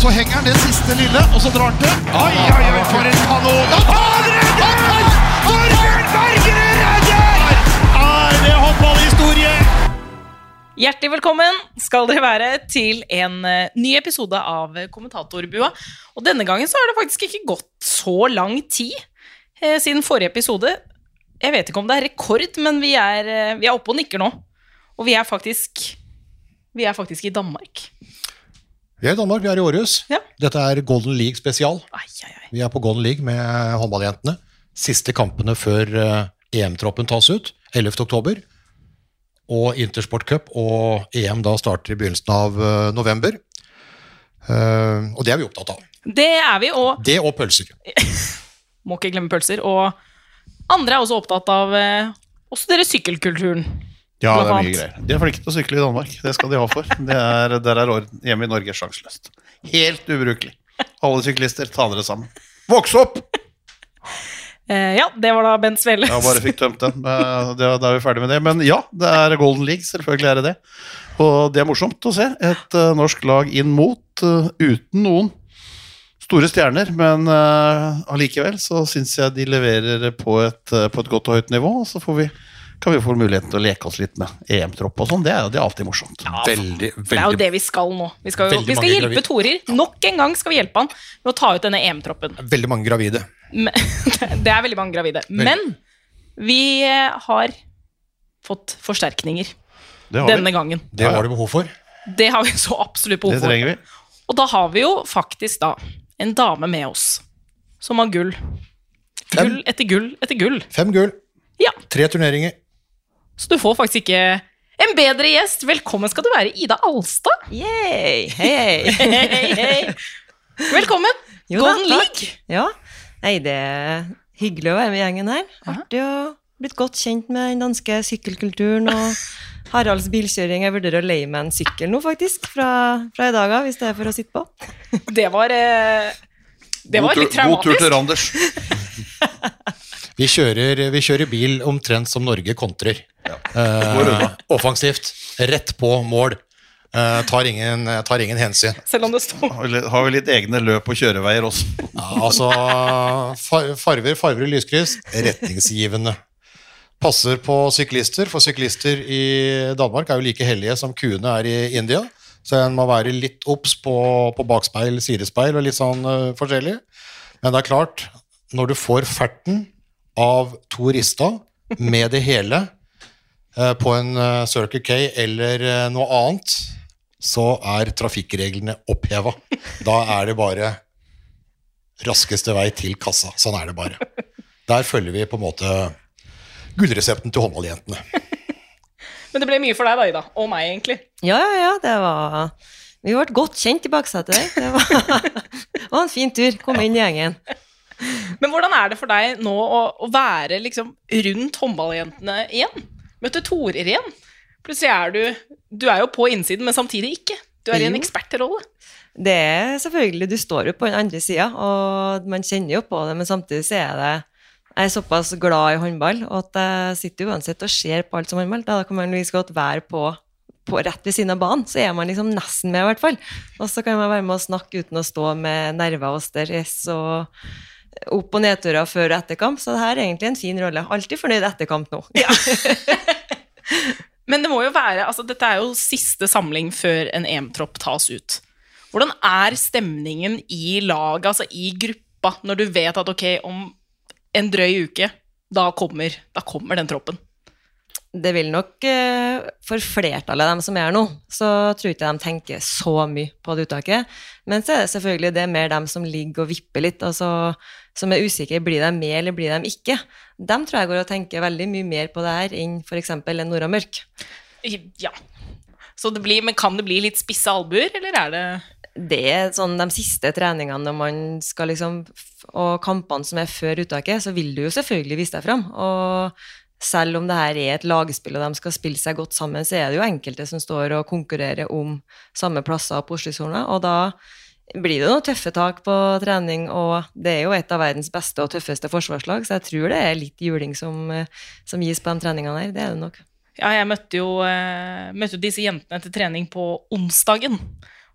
Så henger han det siste lille, og så drar han til. Oi, oi, oi, for en kanon! Han redder! Torbjørn Bergerud redder! Er det håndballhistorie? Hjertelig velkommen skal dere være til en eh, ny episode av Kommentatorbua. Og denne gangen så har det faktisk ikke gått så lang tid eh, siden forrige episode. Jeg vet ikke om det er rekord, men vi er, eh, vi er oppe og nikker nå. Og vi er faktisk Vi er faktisk i Danmark. Vi er i Danmark, vi er i Århus. Ja. Dette er Golden League spesial. Ai, ai, ai. Vi er på Golden League med håndballjentene. Siste kampene før eh, EM-troppen tas ut, 11. oktober. Og Intersport Cup og EM da starter i begynnelsen av eh, november. Eh, og det er vi opptatt av. Det er vi, og Det og pølser. må ikke glemme pølser. Og andre er også opptatt av også dere sykkelkulturen. Ja, det er mye greier. De er flinke til å sykle i Danmark. Det skal de ha for. Det er, der er. Hjemme i Norge sjanseløst. Helt ubrukelig. Alle syklister, ta dere sammen. Voks opp! Eh, ja, det var da Bent Svelles. Ja, bare fikk tømt den. Eh, Da er vi ferdig med det. Men ja, det er Golden League. Selvfølgelig er det det. Og det er morsomt å se et uh, norsk lag inn mot uh, uten noen store stjerner. Men allikevel uh, så syns jeg de leverer på et, på et godt og høyt nivå. Så får vi, kan vi få muligheten til å leke oss litt med EM-tropp og sånn. Det, er- det er alltid morsomt. Veldig, Det er jo det vi skal nå. Vi skal, jo, vi skal hjelpe gravide. Torir. Nok en gang skal vi hjelpe han med å ta ut denne EM-troppen. Veldig mange gravide. Men- Det er veldig mange gravide. Men vi eh, har fått forsterkninger Det har vi. denne gangen. Det har ja. var det behov for. Det har vi så absolutt behov Det for. trenger vi. Og da har vi jo faktisk da en dame med oss som har gull. Gull etter gull etter gull. Fem gull, Ja, tre turneringer. Så du får faktisk ikke en bedre gjest. Velkommen skal du være, Ida Alstad. Yay! Hei, hei. Hei, hei. Velkommen. Jo da, Golden takk. League. Ja, nei, det er hyggelig å være med gjengen her. Artig å blitt godt kjent med den danske sykkelkulturen og Haralds bilkjøring. Jeg vurderer å leie meg en sykkel nå, faktisk, fra, fra i dag av, i stedet for å sitte på. Det var eh, Det var litt traumatisk. God tur til Randers. Vi kjører, vi kjører bil omtrent som Norge kontrer. Eh, offensivt. Rett på mål. Uh, tar, ingen, tar ingen hensyn. Selv om det står Har vi litt- egne løp og kjøreveier også? Ja, altså far, Farver, farver og lyskryss. Retningsgivende. Passer på syklister, for syklister i Danmark er jo like hellige som kuene er i India. Så en må være litt obs på, på bakspeil, sidespeil og litt sånn uh, forskjellig. Men det er klart, når du får ferten av to rista med det hele på en uh, Circle K eller eh, noe annet, så er trafikkreglene oppheva. Da er det bare raskeste vei til kassa. Sånn er det bare. Der følger vi på en måte gullresepten til håndballjentene. Men det ble mye for deg, da, Ida. Og meg, egentlig. Ja, ja, ja, det var Vi ble godt kjent i baksetet der. Det var, det var en fin tur. Komme inn i gjengen. Men hvordan er det for deg nå å, å være liksom rundt håndballjentene igjen? Møtte Torer igjen? Plutselig er du Du er jo på innsiden, men samtidig ikke. Du er i en ekspertrolle. Det er selvfølgelig, du står jo på den andre sida, og man kjenner jo på det, men samtidig så er det jeg er såpass glad i håndball og at jeg sitter uansett og ser på alt som håndball. Da kan man like godt være på, på rett ved siden av banen, så er man liksom nesten med, i hvert fall. Og så kan man være med og snakke uten å stå med nerver og stress og opp- og nedturer før og etter kamp. Så det her er egentlig en fin rolle. Alltid fornøyd etter kamp nå. Men det må jo være Altså, dette er jo siste samling før en EM-tropp tas ut. Hvordan er stemningen i laget, altså i gruppa, når du vet at ok, om en drøy uke, da kommer, da kommer den troppen? Det vil nok eh, For flertallet av dem som er nå, så tror ikke de tenker så mye på det uttaket. Men så er det selvfølgelig det er mer dem som ligger og vipper litt, altså, som er usikre. Blir de med, eller blir de ikke? Dem tror jeg går og tenker veldig mye mer på det her enn f.eks. en Nora Mørk. Ja. Så det blir, men kan det bli litt spisse albuer, eller er det Det er sånn de siste treningene når man skal liksom Og kampene som er før uttaket, så vil du jo selvfølgelig vise deg fram. Og selv om det her er et lagspill og de skal spille seg godt sammen, så er det jo enkelte som står og konkurrerer om samme plasser på Oslo-sona, og da blir det noen tøffe tak på trening, og det er jo et av verdens beste og tøffeste forsvarslag, så jeg tror det er litt juling som, eh, som gis på de treningene her. Det er det nok. Ja, jeg møtte jo, eh, møtte jo disse jentene til trening på onsdagen.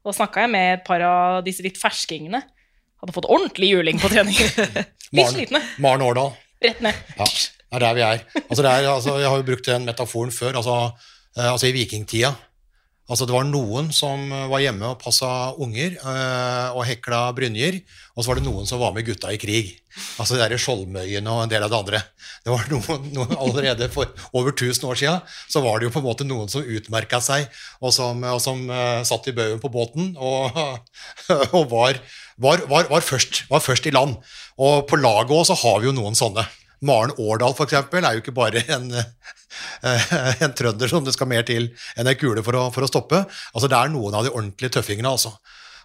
Og Da snakka jeg med et par av disse litt ferskingene. Hadde fått ordentlig juling på trening. litt slitne. Maren Årdal. Rett ned. Ja, det er der vi er. Altså, det er altså, jeg har jo brukt den metaforen før, altså, eh, altså i vikingtida. Altså, det var noen som eh, var hjemme og passa unger øh, og hekla brynjer, og så var det noen som var med gutta i krig. Altså det der Skjoldmøyen og en del av det andre. Det var noen, noen Allerede for over 1000 år siden så var det jo på en måte noen som utmerka seg, og som, og som uh, satt i baugen på båten og, og var, var, var, først, var først i land. Og på laget òg så har vi jo noen sånne. Maren Årdal eksempel, er jo ikke bare en, eh, en trønder som det skal mer til enn ei kule for å, for å stoppe. Altså Det er noen av de ordentlige tøffingene. altså.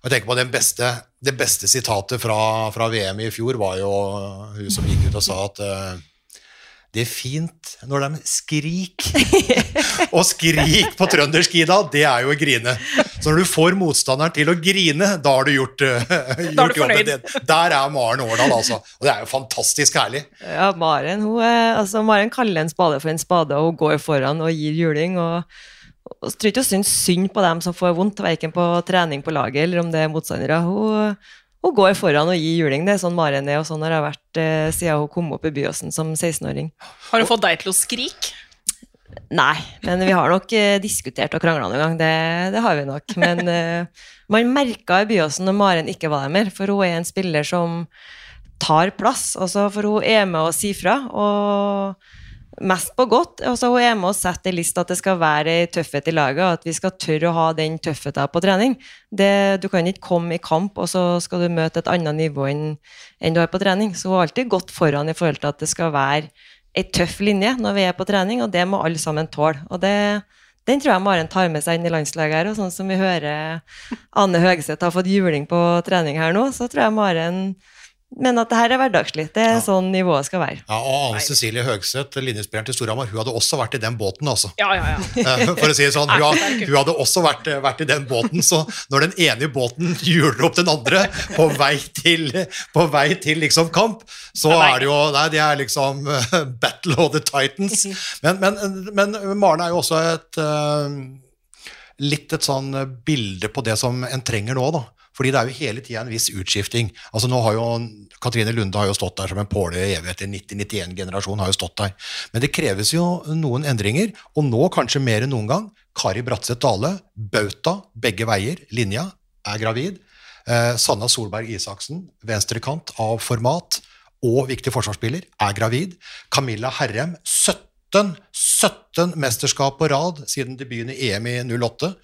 Jeg tenker på beste, Det beste sitatet fra, fra VM i fjor var jo hun som gikk ut og sa at eh, det er fint når de skrik. og skrik på trøndersk, Ida, det er jo å grine. Så når du får motstanderen til å grine, da har du gjort, uh, gjort du jobben din. Der er Maren Årdal, altså. Og det er jo fantastisk herlig. Ja, Maren hun er, altså Maren kaller en spade for en spade, og hun går foran og gir juling. og og jeg tror ikke hun syns synd på dem som får vondt, verken på trening på laget eller om det er motstandere. Hun, hun går foran og gir juling. Det er sånn Maren er, og sånn har det vært eh, siden hun kom opp i Byåsen som 16-åring. Har hun fått deg til å skrike? Nei, men vi har nok eh, diskutert og krangla noen gang. Det, det har vi nok. Men eh, man merka i Byåsen når Maren ikke var der mer, for hun er en spiller som tar plass. Altså, for hun er med og sier fra. og mest på godt. Altså, hun er med og setter lista at det skal være tøffhet i laget, og at vi skal tørre å ha den tøffheten på trening. Det, du kan ikke komme i kamp, og så skal du møte et annet nivå enn, enn du har på trening. Så hun har alltid gått foran i forhold til at det skal være ei tøff linje når vi er på trening, og det må alle sammen tåle. Og det, den tror jeg Maren tar med seg inn i landslaget her, og sånn som vi hører Anne Høgeseth har fått juling på trening her nå, så tror jeg Maren mener at det her er hverdagslig. Det er sånn nivået skal være. Ja, og Anne Cecilie Høgseth, linjespilleren til Storhamar, hun hadde også vært i den båten, altså. Ja, ja, ja. Eh, For å si det sånn, hun, hun hadde også vært, vært i den båten, så når den ene båten hjuler opp den andre på vei til, på vei til liksom kamp, så er det jo Nei, det er liksom eh, Battle of the Titans. Men, men, men Maren er jo også et eh, litt et sånn bilde på det som en trenger nå, da. Fordi det er jo hele tida en viss utskifting. Altså nå har jo Katrine Lunde har jo stått der som en påle i evighet. 90-91-generasjon har jo stått der. Men det kreves jo noen endringer, og nå kanskje mer enn noen gang. Kari Bratseth Dale, bauta, begge veier, linja, er gravid. Eh, Sanna Solberg Isaksen, venstrekant av format og viktig forsvarsspiller, er gravid. Camilla Herrem, 17, 17 mesterskap på rad siden debuten i EM i 08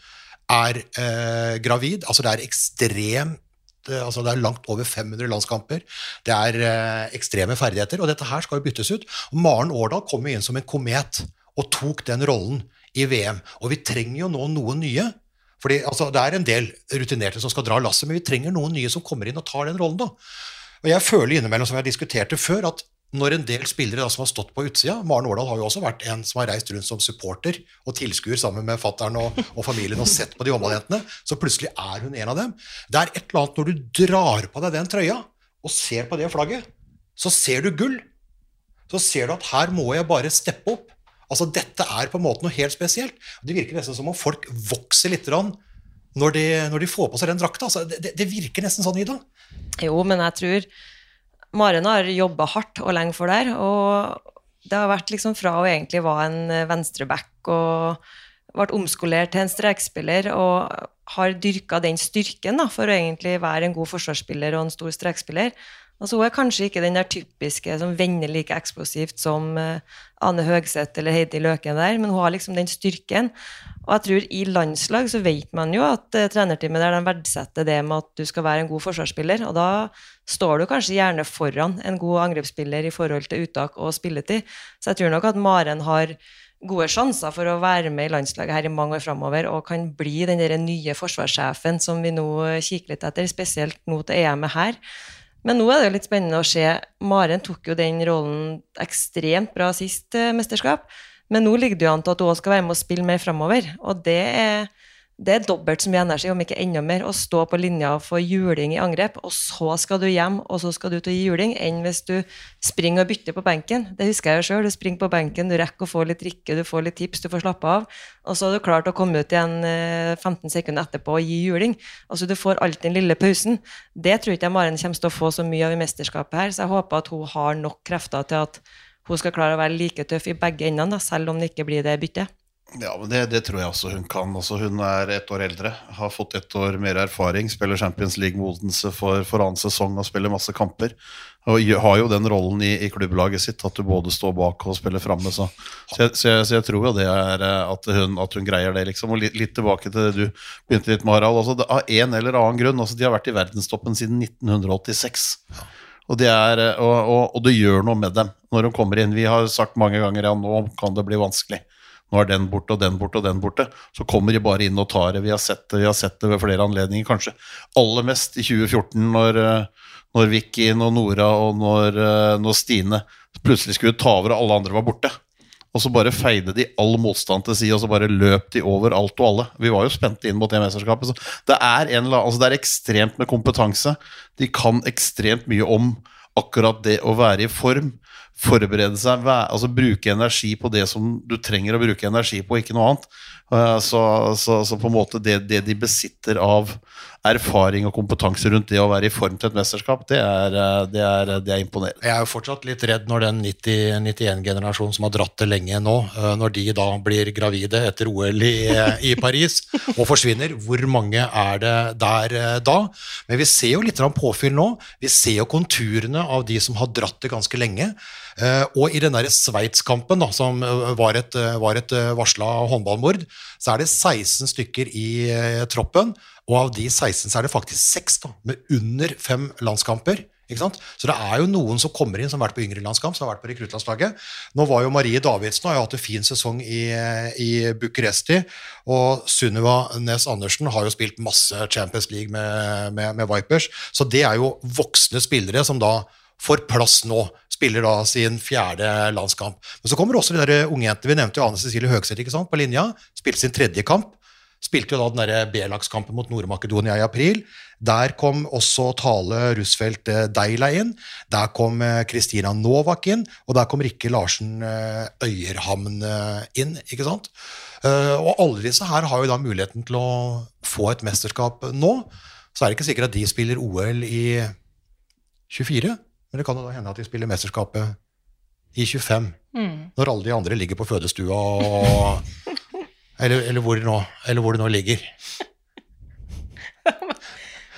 er eh, gravid. Altså det er ekstremt eh, Altså det er langt over 500 landskamper. Det er eh, ekstreme ferdigheter, og dette her skal jo byttes ut. Og Maren Årdal kom jo inn som en komet og tok den rollen i VM. Og vi trenger jo nå noen nye. Fordi altså, Det er en del rutinerte som skal dra lasset, men vi trenger noen nye som kommer inn og tar den rollen. da. Og Jeg føler innimellom, som jeg diskuterte før, at når en del spillere da, som har stått på utsida Maren Årdal har jo også vært en som har reist rundt som supporter og tilskuer sammen med fattern og, og familien og sett på de håndballjentene, så plutselig er hun en av dem. Det er et eller annet når du drar på deg den trøya og ser på det flagget, så ser du gull. Så ser du at her må jeg bare steppe opp. Altså Dette er på en måte noe helt spesielt. Det virker nesten som om folk vokser litt når de, når de får på seg den drakta. Altså, det, det virker nesten sånn, Ida. Jo, men jeg tror Maren har jobba hardt og lenge for det. Og det har vært liksom fra hun egentlig var en venstreback og ble omskolert til en strekspiller og har dyrka den styrken da, for å egentlig være en god forsvarsspiller og en stor strekspiller. Altså, hun er kanskje ikke den der typiske som vender like eksplosivt som eh, Ane Høgseth eller Heidi Løken der, men hun har liksom den styrken. Og jeg tror i landslag så vet man jo at uh, trenerteamet der de verdsetter det med at du skal være en god forsvarsspiller, og da står du kanskje gjerne foran en god angrepsspiller i forhold til uttak og spilletid. Så jeg tror nok at Maren har gode sjanser for å være med i landslaget her i mange år framover og kan bli den der nye forsvarssjefen som vi nå eh, kikker litt etter, spesielt nå til EM-et her. Men nå er det jo litt spennende å se. Maren tok jo den rollen ekstremt bra sist eh, mesterskap. Men nå ligger det jo an til at hun også skal være med og spille mer framover. Og det er det er dobbelt så mye energi, om ikke enda mer, å stå på linja og få juling i angrep, og så skal du hjem, og så skal du ut og gi juling, enn hvis du springer og bytter på benken. Det husker jeg jo sjøl. Du springer på benken, du rekker å få litt drikke, du får litt tips, du får slappe av, og så har du klart å komme ut igjen 15 sekunder etterpå og gi juling. Altså Du får alltid den lille pausen. Det tror ikke jeg Maren kommer til å få så mye av i mesterskapet her, så jeg håper at hun har nok krefter til at hun skal klare å være like tøff i begge endene, selv om det ikke blir det byttet. Ja, men det, det, tror jeg også hun kan. Altså, hun er ett år eldre, har fått ett år mer erfaring. Spiller Champions League med for, for annen sesong og spiller masse kamper. Og har jo den rollen i, i klubblaget sitt at du både står bak og spiller framme. Så, så, så, så, jeg, tror jo det er eh, at hun, at hun greier det, liksom. Og litt, litt, tilbake til det du begynte litt med, Harald. Altså, av en eller annen grunn. Altså, de har vært i verdenstoppen siden 1986. Og det, er, og, og, og det gjør noe med dem når de kommer inn. Vi har sagt mange ganger ja, nå kan det bli vanskelig nå er den borte og den borte og den borte. Så kommer de bare inn og tar det. Vi har sett det, vi har sett det ved flere anledninger, kanskje aller mest i 2014, når, eh, når Vicky og Nora og når, eh, når Stine plutselig skulle ta over og alle andre var borte. Og så bare feide de all motstand til side, og så bare løp de over alt og alle. Vi var jo spente inn mot det mesterskapet. Så det er, en, altså det er ekstremt med kompetanse. De kan ekstremt mye om akkurat det å være i form forberede seg, altså bruke energi på det som du trenger å bruke energi på, ikke noe annet. Eh, så, så, så på en måte det, det, de besitter av erfaring og kompetanse rundt det å være i form til et mesterskap, det er, eh, det er, det er imponerende. Jeg er jo fortsatt litt redd når den 90-91-generasjonen som har dratt det lenge nå, eh, når de da blir gravide etter OL i, i Paris og forsvinner. Hvor mange er det der da? Men vi ser jo litt påfyll nå. Vi ser jo konturene av de som har dratt det ganske lenge. Eh, og i den der Sveits-kampen, som eh, var et, eh, var et varsla håndballmord, så er det 16 stykker i troppen. Og av de 16 så er det faktisk seks med under fem landskamper. Så det er jo noen som kommer inn som har vært på yngre landskamp, som har vært på rekruttlandslaget. Nå var jo Marie Davidsen og har hatt en fin sesong i, i Bucuresti. Og Sunniva Nes Andersen har jo spilt masse Champions League med, med, med Vipers. Så det er jo voksne spillere som da får plass nå spiller da sin fjerde landskamp. Men så kommer også de der unge jentene. Vi nevnte jo Anne Cecilie Høgseth ikke sant, på linja. Spilte sin tredje kamp. Spilte jo da den B-lagskampen mot Nord-Makedonia i april. Der kom også Tale Rusfeldt eh, Deila inn. Der kom Kristina eh, Novak inn. Og der kom Rikke Larsen eh, Øyerhamn inn. ikke sant? Og alle disse her har jo da muligheten til å få et mesterskap nå. Så er det ikke sikkert at de spiller OL i 24. Men det kan jo da hende at de spiller mesterskapet i 25, mm. når alle de andre ligger på fødestua og eller, eller, hvor nå, eller, hvor det nå ligger.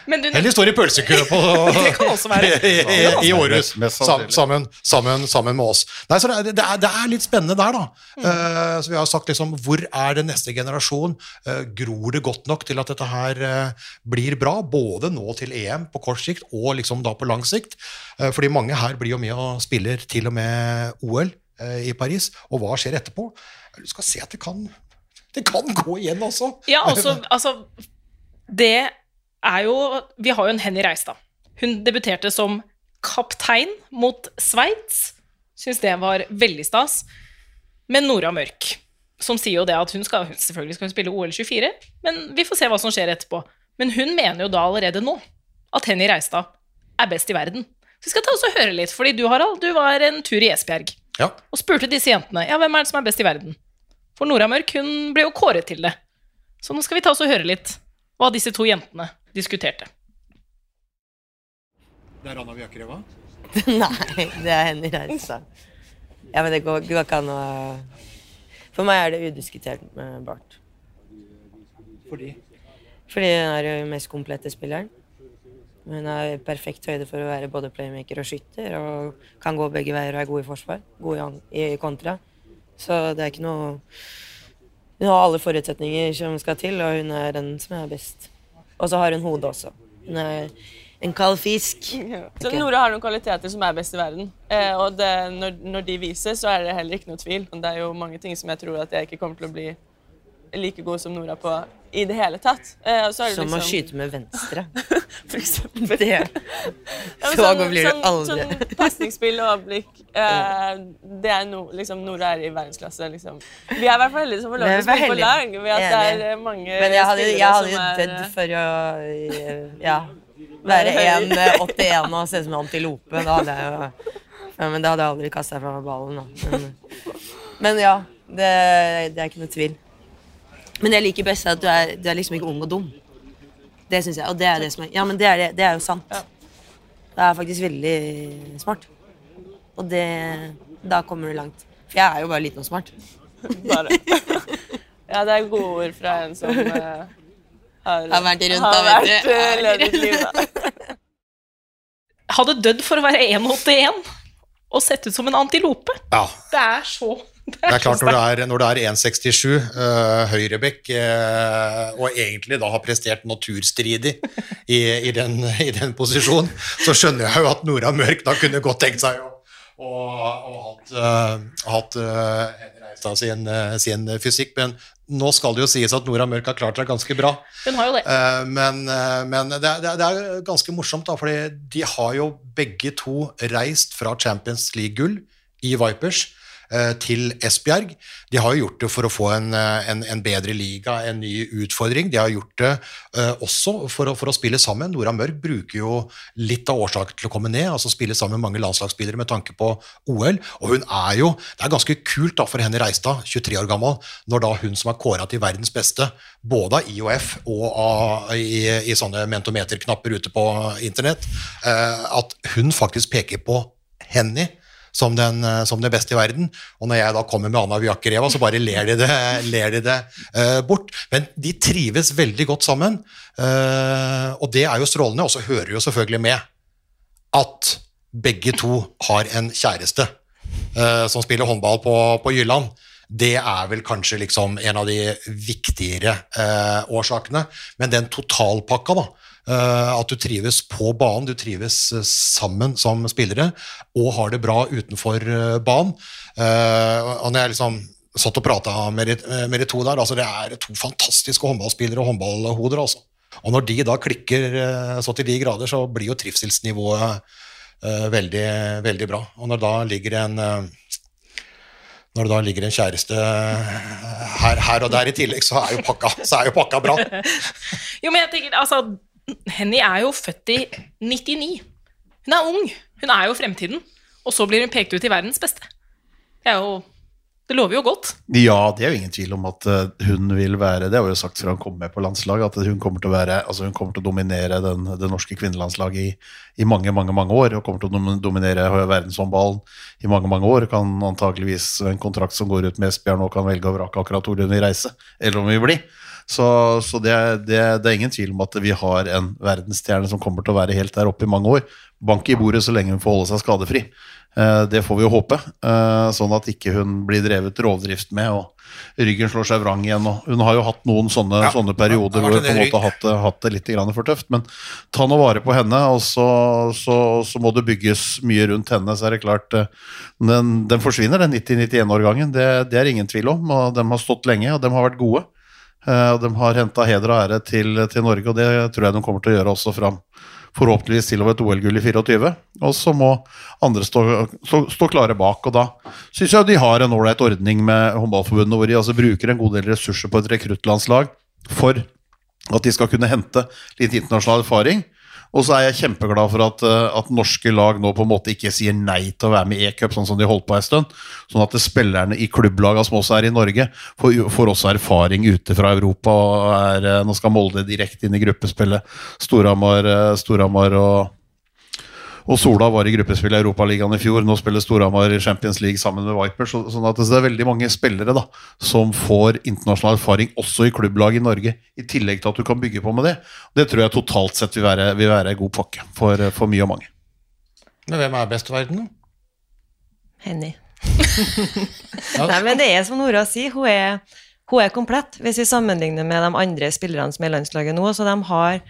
Du, Eller står i pølsekø på, i, i, i Århus sammen, sammen, sammen, med oss. Nei, så det, det, er, det, er, litt spennende der, da. Mm. Uh, så vi har sagt liksom, Hvor er det neste generasjon? Uh, gror det godt nok til at dette her uh, blir bra? Både nå til EM på kort sikt og liksom da på lang sikt. fordi mange her blir jo med og spiller til og med OL i Paris. Og hva skjer etterpå? Du skal se at det kan, det kan gå igjen også. Ja, også, altså, det er jo Vi har jo en Henny Reistad. Hun debuterte som kaptein mot Sveits. Syns det var veldig stas. Men Nora Mørk, som sier jo det at hun skal selvfølgelig skal hun spille OL 24, men vi får se hva som skjer etterpå. Men hun mener jo da allerede nå at Henny Reistad er best i verden. Så vi skal ta oss og høre litt, fordi du Harald, du var en tur i Esbjerg ja. og spurte disse jentene ja, hvem er det som er best i verden. For Nora Mørk hun ble jo kåret til det. Så nå skal vi ta oss og høre litt hva disse to jentene diskuterte. Det er Anna Bjørkreva? Nei, det er Henny Reisa. Ja, men det går, går ikke an å For meg er det udiskutert med Bart. Fordi? Fordi hun er den mest komplette spilleren. Hun har perfekt høyde for å være både playmaker og skytter, og kan gå begge veier og er god i forsvar. God i, i kontra. Så det er ikke noe Hun har alle forutsetninger som skal til, og hun er den som er best. Og så har hun hode også. Hun er en kald fisk. Ja. Så Nora har noen kvaliteter som er best i verden. Eh, og det, når, når, de vises, så er det heller ikke noe tvil. Det er jo mange ting som jeg tror at jeg ikke kommer til å bli like god som Nora på i det hele tatt. Eh, og så det Som å liksom, skyte med venstre. for eksempel. Det, Ja, så sånn- god blir du sånn- aldri. Sånn pasningsspill og avblikk. Eh, det er no, liksom, Nora er i verdensklasse. Liksom. Vi er i hvert fall heldige som får lov til å spille på lag. Ved at det er eh, mange Men jeg hadde, jeg hadde jo dødd eh, for å eh, ja, være 1,81 og se ut som en antilope. Da hadde jeg jo ja, Men da hadde jeg aldri kasta fra meg ballen. Da. Men, men ja, det, det er ikke noe tvil. Men det jeg liker best er at du er, du er liksom ikke ung og dum. Det syns jeg. Og det er det som er Ja, men det er, det- det er jo sant. Det er faktisk veldig smart. Og det Da kommer du langt. For jeg er jo bare liten og smart. bare. ja, det er gode ord fra en som uh, har, Har vært rundt, har da, vært, uh, eh, levd et liv, da. Hadde dødd for å være 1,81 og sett ut som en antilope. Ja, Det er så Det Det er klart, når det er, når det er 1,67, uh, høyrebekk, uh, og egentlig da har prestert naturstridig i, i, den, i den posisjonen, så skjønner jeg jo at Nora Mørk da kunne godt tenkt seg å, å, å hatt, uh, hatt uh, Reistad sin, eh, sin fysikk. Men nå skal det jo sies at Nora Mørk har klart seg ganske bra. Hun har jo det. Eh, men eh, men det, er- det, er- ganske morsomt, da, fordi de har jo begge to reist fra Champions League-gull i Vipers eh, til Esbjerg. De har jo gjort det for å få en, eh, en, en bedre liga, en ny utfordring. De har gjort det uh, også for å, for å spille sammen. Nora Mørk bruker jo litt av årsaken til å komme ned, altså spille sammen med mange landslagsspillere med tanke på OL. Og hun er jo Det er ganske kult da for henne Reistad, 23 år gammel, når da hun som er kåra til verdens beste, både av IOF og av, i, i sånne mentometerknapper ute på internett, uh, at hun faktisk peker på Henny som den, eh, som det beste i verden. Og når jeg da kommer med Anna Viakereva, så bare ler de det, ler de det uh, bort. Men de trives veldig godt sammen, uh, og det er jo strålende. Og så hører jo selvfølgelig med at begge to har en kjæreste uh, som spiller håndball på, på Jylland. Det er vel kanskje liksom en av de viktigere eh, årsakene. Men den totalpakka, da. eh, at du trives på banen, du trives eh, sammen som spillere, og har det bra utenfor eh, banen. Eh, og når jeg liksom satt og prata med, de- med de to der, altså det er to fantastiske håndballspillere og håndballhoder, altså. Og når de da klikker eh, så til de grader, så blir jo trivselsnivået eh, veldig, veldig bra. Og når da ligger en eh, når det da ligger en kjæreste eh, her, her og der i tillegg, så er jo pakka, er jo pakka bra. Jo, men jeg tenker, altså Henny er jo født i 99. Hun er ung. Hun er jo fremtiden. Og så blir hun pekt ut i verdens beste. Det er jo Det lover jo godt. Ja, det er jo ingen tvil om at eh, hun vil være Det har vi jo sagt før han kom med på landslaget, at hun kommer til å være Altså hun kommer til å dominere den, det norske kvinnelandslaget i, i mange, mange mange år. Og kommer til å dominere verdenshåndballen i mange mange år. Kan antakeligvis en kontrakt som går ut med Esbjørn nå, kan velge å vrake akkurat hvor hun vil reise, eller om hun vil bli. Så, så det, det, det er ingen tvil om at vi har en verdensstjerne som kommer til å være helt der oppe i mange år. Bank i bordet så lenge hun får holde seg skadefri. Eh, Det får vi jo håpe, eh, sånn at ikke hun blir drevet rovdrift med og ryggen slår seg vrang igjen. Hun har jo hatt noen sånne, Ja, sånne perioder hvor hun på en måte har hatt hatt det litt for tøft. Men ta nå vare på henne, og så, så, så må det bygges mye rundt henne. Så er det klart, eh, den, den forsvinner, den 90-91-årgangen. Det, det er ingen tvil om. Og de har stått lenge, og de har vært gode. Og de har henta heder og ære til, til Norge, og det tror jeg de kommer til å gjøre også fram forhåpentligvis til over et OL-gull i 24. Og så må andre stå, stå, stå klare bak. Og da syns jeg de har en ålreit ordning med Håndballforbundet, hvor de altså bruker en god del ressurser på et rekruttlandslag for at de skal kunne hente litt internasjonal erfaring. Og så er jeg kjempeglad for at, eh, at norske lag nå på en måte ikke sier nei til å være med i e-cup, sånn som de holdt på en stund. Sånn at spillerne i klubblagene som også er i Norge, får, får også erfaring ute fra Europa. og er, eh, Nå skal Molde direkte inn i gruppespillet. Storhamar, eh, og, og Sola var i gruppespill i Europaligaen i fjor. Nå spiller Storhamar i Champions League sammen med Vipers. så- Sånn at det er veldig mange spillere da, som får internasjonal erfaring også i klubblag i Norge, i tillegg til at du kan bygge på med det. Det tror jeg totalt sett vil være, vil være en god pakke for, for mye og mange. Men hvem er best i verden, da? Henny. Nei, men det er som Nora sier, hun er, hun er komplett. Hvis vi sammenligner med de andre spillerne som er i landslaget nå, så de har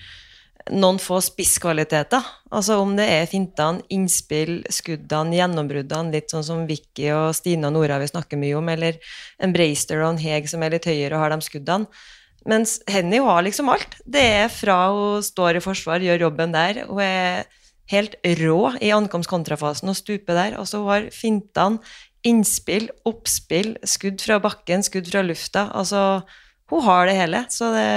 noen få spisskvaliteter. Altså om det er fintene, innspill, skuddene, gjennombruddene, litt sånn som Vicky og Stine og Nora vi snakker mye om, eller en Braister og en Heg som er litt høyere og har de skuddene. Mens Henny har liksom alt. Det er fra hun står i forsvar, gjør jobben der. Hun er helt rå i ankomst-kontrafasen og stuper der. Altså hun har fintene, innspill, oppspill, skudd fra bakken, skudd fra lufta. Altså hun har det hele. Så det,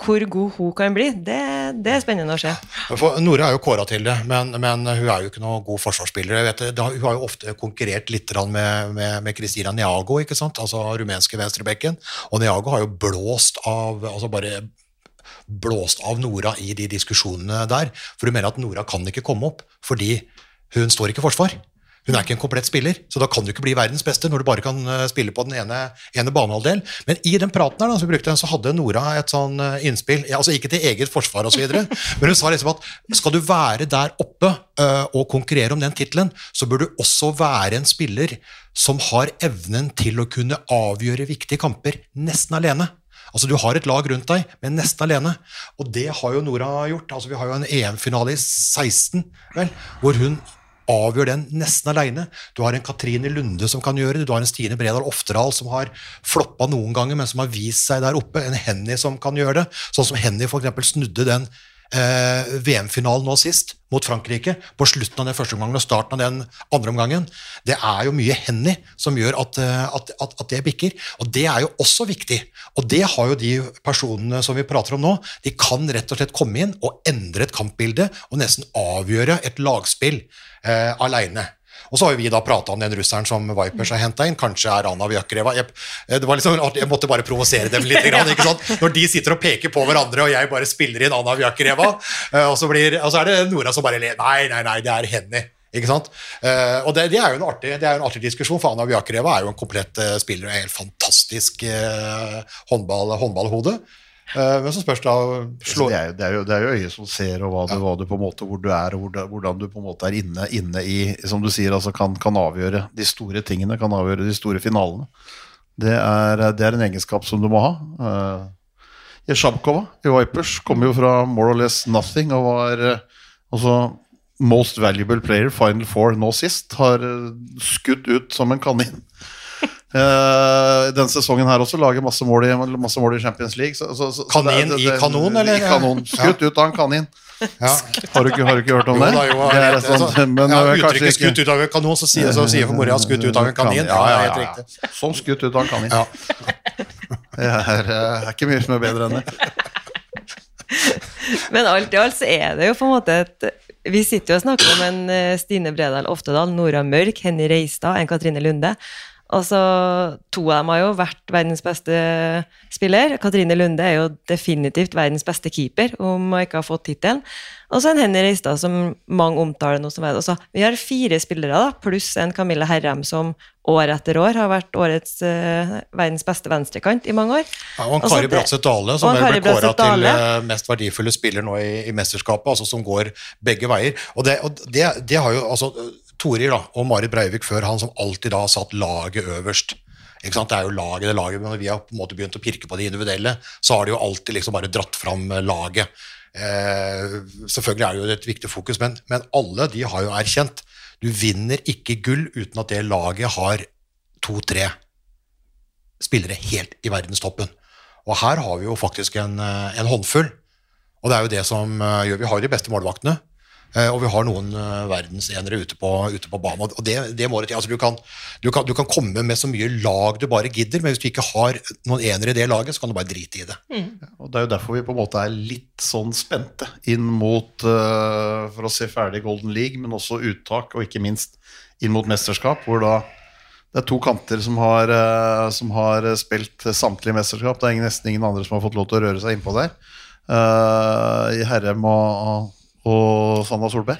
hvor god hun kan bli, det, det er spennende å se. For Nora er jo kåra til det, men, men, hun er jo ikke noen god forsvarsspiller. Vet, det, hun har jo ofte konkurrert litt med, Cristina Niago, ikke sant? altså rumenske venstrebekken. Og Niago har jo blåst av altså bare blåst av Nora i de diskusjonene der. For hun mener at Nora kan ikke komme opp fordi hun står ikke i forsvar. Hun er ikke en komplett spiller, så da kan du ikke bli verdens beste når du bare kan eh, spille på den ene, ene banehalvdel. Men i den praten her da, så, brukte, så hadde Nora et sånn eh, innspill, altså ikke til eget forsvar osv., men hun sa liksom at skal du være der oppe uh, og konkurrere om den tittelen, så bør du også være en spiller som har evnen til å kunne avgjøre viktige kamper nesten alene. Altså Du har et lag rundt deg, men nesten alene. Og det har jo Nora gjort. Altså Vi har jo en EM-finale i 16, vel, hvor hun avgjør den nesten alene. Du har en Katrine Lunde som kan gjøre det, du har en Stine Bredal Oftedal som har floppa noen ganger, men som har vist seg der oppe. En Henny som kan gjøre det, sånn som Henny f.eks. snudde den eh, VM-finalen nå sist mot Frankrike, på slutten av den første omgangen og starten av den andre omgangen. Det er jo mye Henny som gjør at, eh, at, at, at, det bikker. Og det er jo også viktig. Og det har jo de personene som vi prater om nå. De kan rett og slett komme inn og endre et kampbilde og nesten avgjøre et lagspill eh, aleine. Og så har vi da prata om den russeren som Vipers har henta inn. Kanskje er Anna Vjakreva. Jeg, det var liksom, jeg måtte bare provosere dem litt. Grann, ikke sant? Når de sitter og peker på hverandre, og jeg bare spiller inn Anna Vjakreva, eh, og, så og så er det Nora som bare ler. Nei, nei, nei, det er Henny. Ikke sant? Uh, og det, det, er jo en artig, det er jo en artig diskusjon, for Anna Bjakreva er jo en komplett uh, spiller og en helt fantastisk uh, håndball, håndballhode. Uh, men så spørs da slå... det, er jo, det, er jo, det, er jo, øyet som ser, og hva du, hva du, på en måte, hvor du er, og hvordan du på en måte er inne, inne i Som du sier, altså kan, kan, avgjøre de store tingene, kan avgjøre de store finalene. Det er, det er en egenskap som du må ha. Uh, Jeshabkova i Vipers kom jo fra more or less nothing og var uh, altså most valuable player, final four nå sist. Har skutt ut som en kanin. Uh, denne sesongen her også lager masse mål i, masse mål i Champions League. Så, så, så, kanin det, det, i kanon, eller? I kanon. Skutt ja. ut av en kanin. Ja. Har, du ikke, har, du ikke, hørt om jo, det? Da, jo, det er sånn, men, ja, Uttrykket 'skutt ut av en kanon', så sier, så sier for mora 'skutt ut av en kanin'. Ja, ja, ja, ja. Sånn skutt ut av en kanin. Ja. Det er, er, ikke mye som er bedre enn det. Men alt i alt så er det jo på en måte et Vi sitter jo og snakker om en eh, Stine Bredal Oftedal, Nora Mørk, Henny Reistad, en Katrine Lunde. Altså, to av dem har jo vært verdens beste spiller. Katrine Lunde er jo definitivt verdens beste keeper, om hun ikke har fått tittelen. Og så en Henny Reistad, som mange omtaler nå som altså, Vi har fire spillere, da, pluss en Camilla Herrem, som år etter år har vært årets uh, verdens beste venstrekant i mange år. Ja, og Kari Bratseth Dale, som ble kåra til uh, mest verdifulle spiller nå i, i, mesterskapet, altså som går begge veier. Og det, og det, det har jo altså Toril og Marit Breivik før han som alltid da satt laget øverst. Det er jo laget, det laget, men Når vi har på en måte begynt å pirke på det individuelle, så har de jo alltid liksom bare dratt fram laget. Eh, selvfølgelig er det jo et viktig fokus, men, men, alle de har jo erkjent du vinner ikke gull uten at det laget har to-tre spillere helt i verdenstoppen. Og her har vi jo faktisk en, en håndfull. Og det er jo det som eh, gjør Vi har de beste målvaktene. Eh, og vi har noen eh, verdensenere ute på, ute på banen. og det, det må det til. Altså, du, kan, du, kan, du, kan, komme med så mye lag du bare gidder, men hvis du ikke har noen enere i det laget, så kan du bare drite i det. Mm. Ja, og Det er jo derfor vi på en måte er litt sånn spente inn mot uh, for å se ferdig Golden League, men også uttak, og ikke minst inn mot mesterskap, hvor da det er to kanter som har, uh, som har spilt samtlige mesterskap. Det er nesten ingen andre som har fått lov til å røre seg innpå der. Uh, I Herrem og og Sanna Solberg.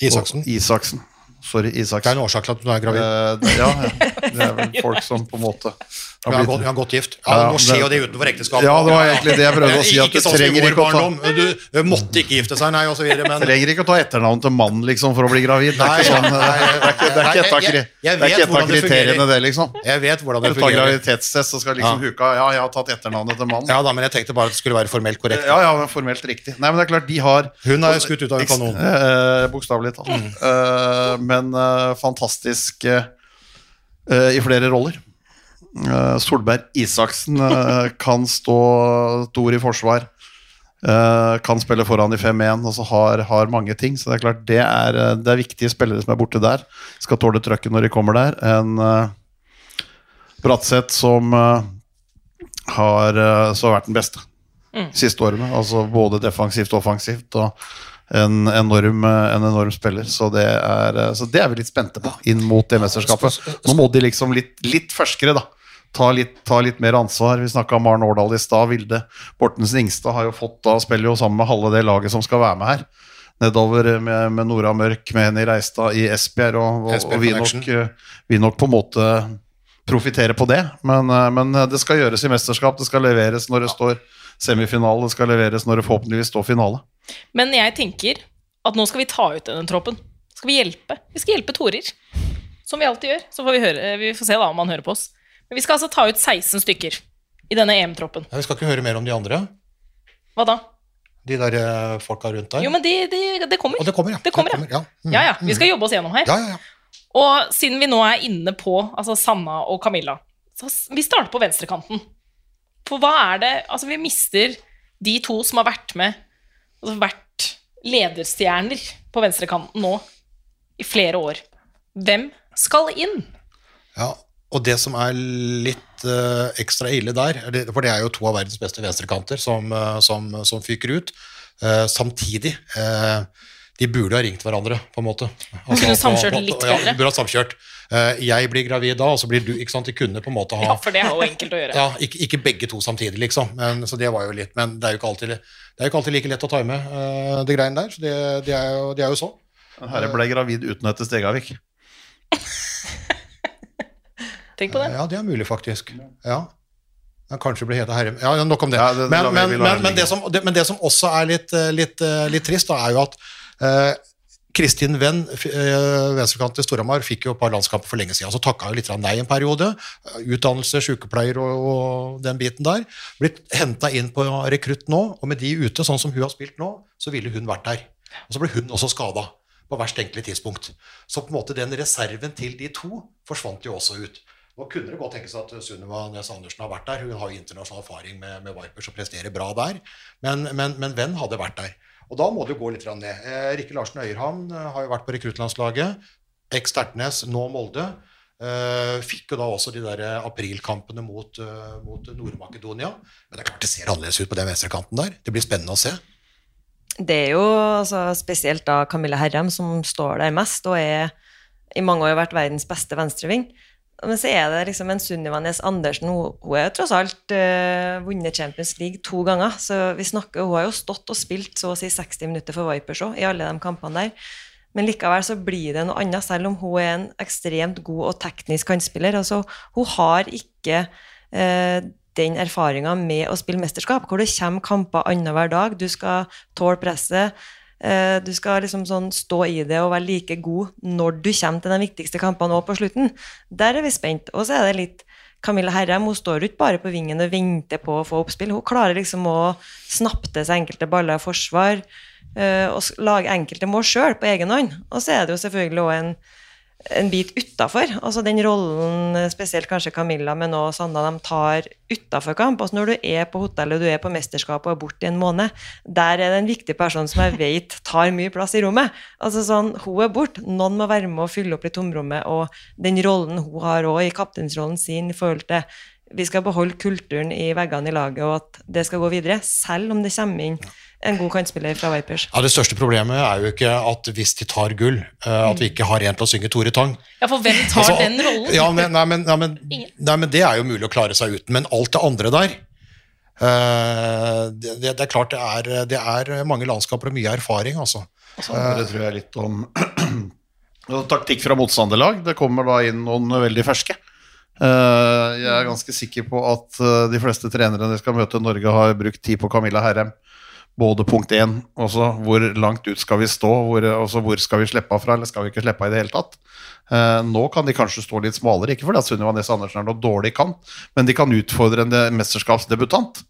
Isaksen. Og Isaksen. Sorry, Det er en årsak til at du er gravid. Eh, det- ja, ja. Det er vel folk som på en måte har blitt gått, vi har gått gift. Ja, Nå skjer jo det- utenfor ekteskapet. Ja, det var egentlig det jeg prøvde å si, at du sånn trenger ikke å ta- Du måtte ikke gifte seg, nei, videre, men Trenger ikke å ta etternavn til mann liksom, for å bli gravid. Det er ikke, sånn, det er, ikke, et av, er kriteriene, det, liksom. jeg vet hvordan det Du tar graviditetstest, så skal liksom huka Ja, jeg har tatt etternavnet til mannen. Ja da, men jeg tenkte bare at det skulle være formelt korrekt. Ja, ja, men formelt riktig. Nei, men det er klart, de har Hun er skutt ut av en kanon. Eh, Bokstavelig talt. Men eh, fantastisk eh, eh, i flere roller. Solberg Isaksen kan stå stor i forsvar. kan spille foran i 5-1, og så har, har mange ting. Så det er klart, det er, det er viktige spillere som er borte der. Skal tåle trøkket når de kommer der. En uh, Bratseth som uh, har uh, så vært den beste siste årene. Altså både defensivt og offensivt. Og en enorm, en enorm spiller. Så det, er, så det er vi litt spente på inn mot det mesterskapet. Nå må de liksom litt, litt ferskere, da. Ta litt, ta litt mer ansvar. Vi snakka om Maren Årdal i stad. Vilde Bortensen Ingstad har jo fått da spiller jo sammen med halve det laget som skal være med her. Nedover med, med Nora Mørk, med Henny Reistad i Esbjerg, og, og, og vi, nok, vi nok på en måte profitterer på det. Men, men det skal gjøres i mesterskap. Det skal leveres når det står semifinale. Det skal leveres når det forhåpentligvis står finale. Men jeg tenker at nå skal vi ta ut denne troppen. Skal vi hjelpe? Vi skal hjelpe Torer. Som vi alltid gjør. Så får vi, høre, vi får se da om han hører på oss. Men vi skal altså ta ut 16 stykker i denne EM-troppen. Ja, vi skal ikke høre mer om de andre. Hva da? De der eh, folka rundt der. Jo, men det, de, de kommer. Og det kommer, ja. Det kommer, ja. ja. Mm. Ja, ja. Vi skal jobbe oss gjennom her. Ja, ja, ja. Og siden vi nå er inne på altså Sanna og Camilla, så vi starter på venstrekanten. For hva er det Altså, vi mister de to som har vært med Altså vært lederstjerner på venstrekanten nå i flere år. Hvem skal inn? Ja, og det som er litt uh, ekstra ille der, er for det er jo to av verdens beste venstrekanter som, eh, som, som fyker ut, uh, samtidig Uh, De burde ha ringt hverandre, på en måte. Altså, kunne samkjørt på- på- litt ja, de burde ha samkjørt. Eh, jeg blir gravid da, og så blir du ikke sant, De kunne på en måte ha Ja, for det er jo enkelt å gjøre. ja, ikke, ikke begge to samtidig, liksom. Men, så det var jo litt, men det er jo ikke alltid, det er jo ikke alltid like lett å time uh, det greiene der. Så det, det, er jo, det er jo så. Herre ble gravid uten etter Stegavik. Tenk på det. Ja, det er mulig, faktisk. Ja. Ja, kanskje blir heta herre... Ja, nok om det. Ja, det- men, men, men, det men, det som, det, men det som også er litt, eh, litt, eh, litt trist, da, er jo at eh, Kristin Venn, eh, venstrekant til Storhamar, fikk jo et par landskamper for lenge siden. Så takka jo litt nei en periode. Utdannelse, sykepleier og, og den biten der. Blitt henta inn på rekrutt nå, og med de ute, sånn som hun har spilt nå, så ville hun vært der. Og så ble hun også skada på verst tenkelig tidspunkt. Så på en måte den reserven til de to forsvant jo også ut. Nå kunne det godt tenkes at Sunniva Næss Andersen har vært der. Hun har jo internasjonal erfaring med, med Vipers og presterer bra der. Men, men, men Venn hadde vært der. Og da må det gå litt ned. Eh, Rikke Larsen Øyerhamn eh, har jo vært på rekruttlandslaget. Eks Tertnes, nå Molde. Eh, fikk jo da også de der aprilkampene mot, mot Nord-Makedonia. Men det er klart det ser annerledes ut på den venstrekanten der. Det blir spennende å se. Det er jo altså, spesielt da Camilla Herrem som står der mest, og er i mange år vært verdens beste venstreving. Men så er det liksom en Sunniva Nes Andersen, hun, hun er jo tross alt uh, vunnet Champions League to ganger. Så vi snakker, hun har jo stått og spilt så å si 60 minutter for Vipers òg, i alle de kampene der. Men likevel så blir det noe annet, selv om hun er en ekstremt god og teknisk kantspiller. Altså, hun har ikke uh, den erfaringa med å spille mesterskap, hvor det kommer kamper annenhver dag. Du skal tåle presset. Eh, Du skal liksom sånn stå i det og være like god når du kommer til de viktigste kampene òg på slutten. Der er vi spent. Og så er det litt Camilla Herrem hun står ikke bare på vingen og venter på å få oppspill. Hun klarer liksom å snappe til seg enkelte baller i forsvar eh, og lage enkelte mål sjøl på egen hånd. Og så er det jo selvfølgelig òg en, en bit utafor. Altså den rollen eh, spesielt kanskje Camilla, men òg Sanna, de tar utafor kamp. Altså når du er på hotellet, du er på mesterskap og er borte i en måned, der er det en viktig person som jeg vet tar mye plass i rommet. Altså sånn, Hun er borte, noen må være med å fylle opp i tomrommet, og den rollen hun har òg i kapteinsrollen sin i forhold til vi skal beholde kulturen i veggene i laget, og at det skal gå videre, selv om det kommer inn en god kantspiller fra Vipers. Ja, Det største problemet er jo ikke at hvis de tar gull, eh, at vi ikke har en til å synge Tore Tang. Ja, for hvem tar Altså, den rollen? Ja, men, nei, men, nei, men, nei, men det er jo mulig å klare seg uten. Men alt det andre der eh, det, det, det er klart det er, det er mange landskaper og mye erfaring, altså. Så det tror jeg litt om taktikk fra motstanderlag. Det kommer da inn noen veldig ferske. Eh, jeg er ganske sikker på at eh, de fleste trenere de skal møte Norge, har brukt tid på Camilla Herrem. Både punkt én, også hvor langt ut skal vi stå, hvor, også hvor skal vi slippe av fra, eller skal vi ikke slippe av i det hele tatt. Eh, nå kan de kanskje stå litt smalere, ikke fordi Sunniva Næss Andersen er noe dårlig kan, men de kan utfordre en mesterskapsdebutant.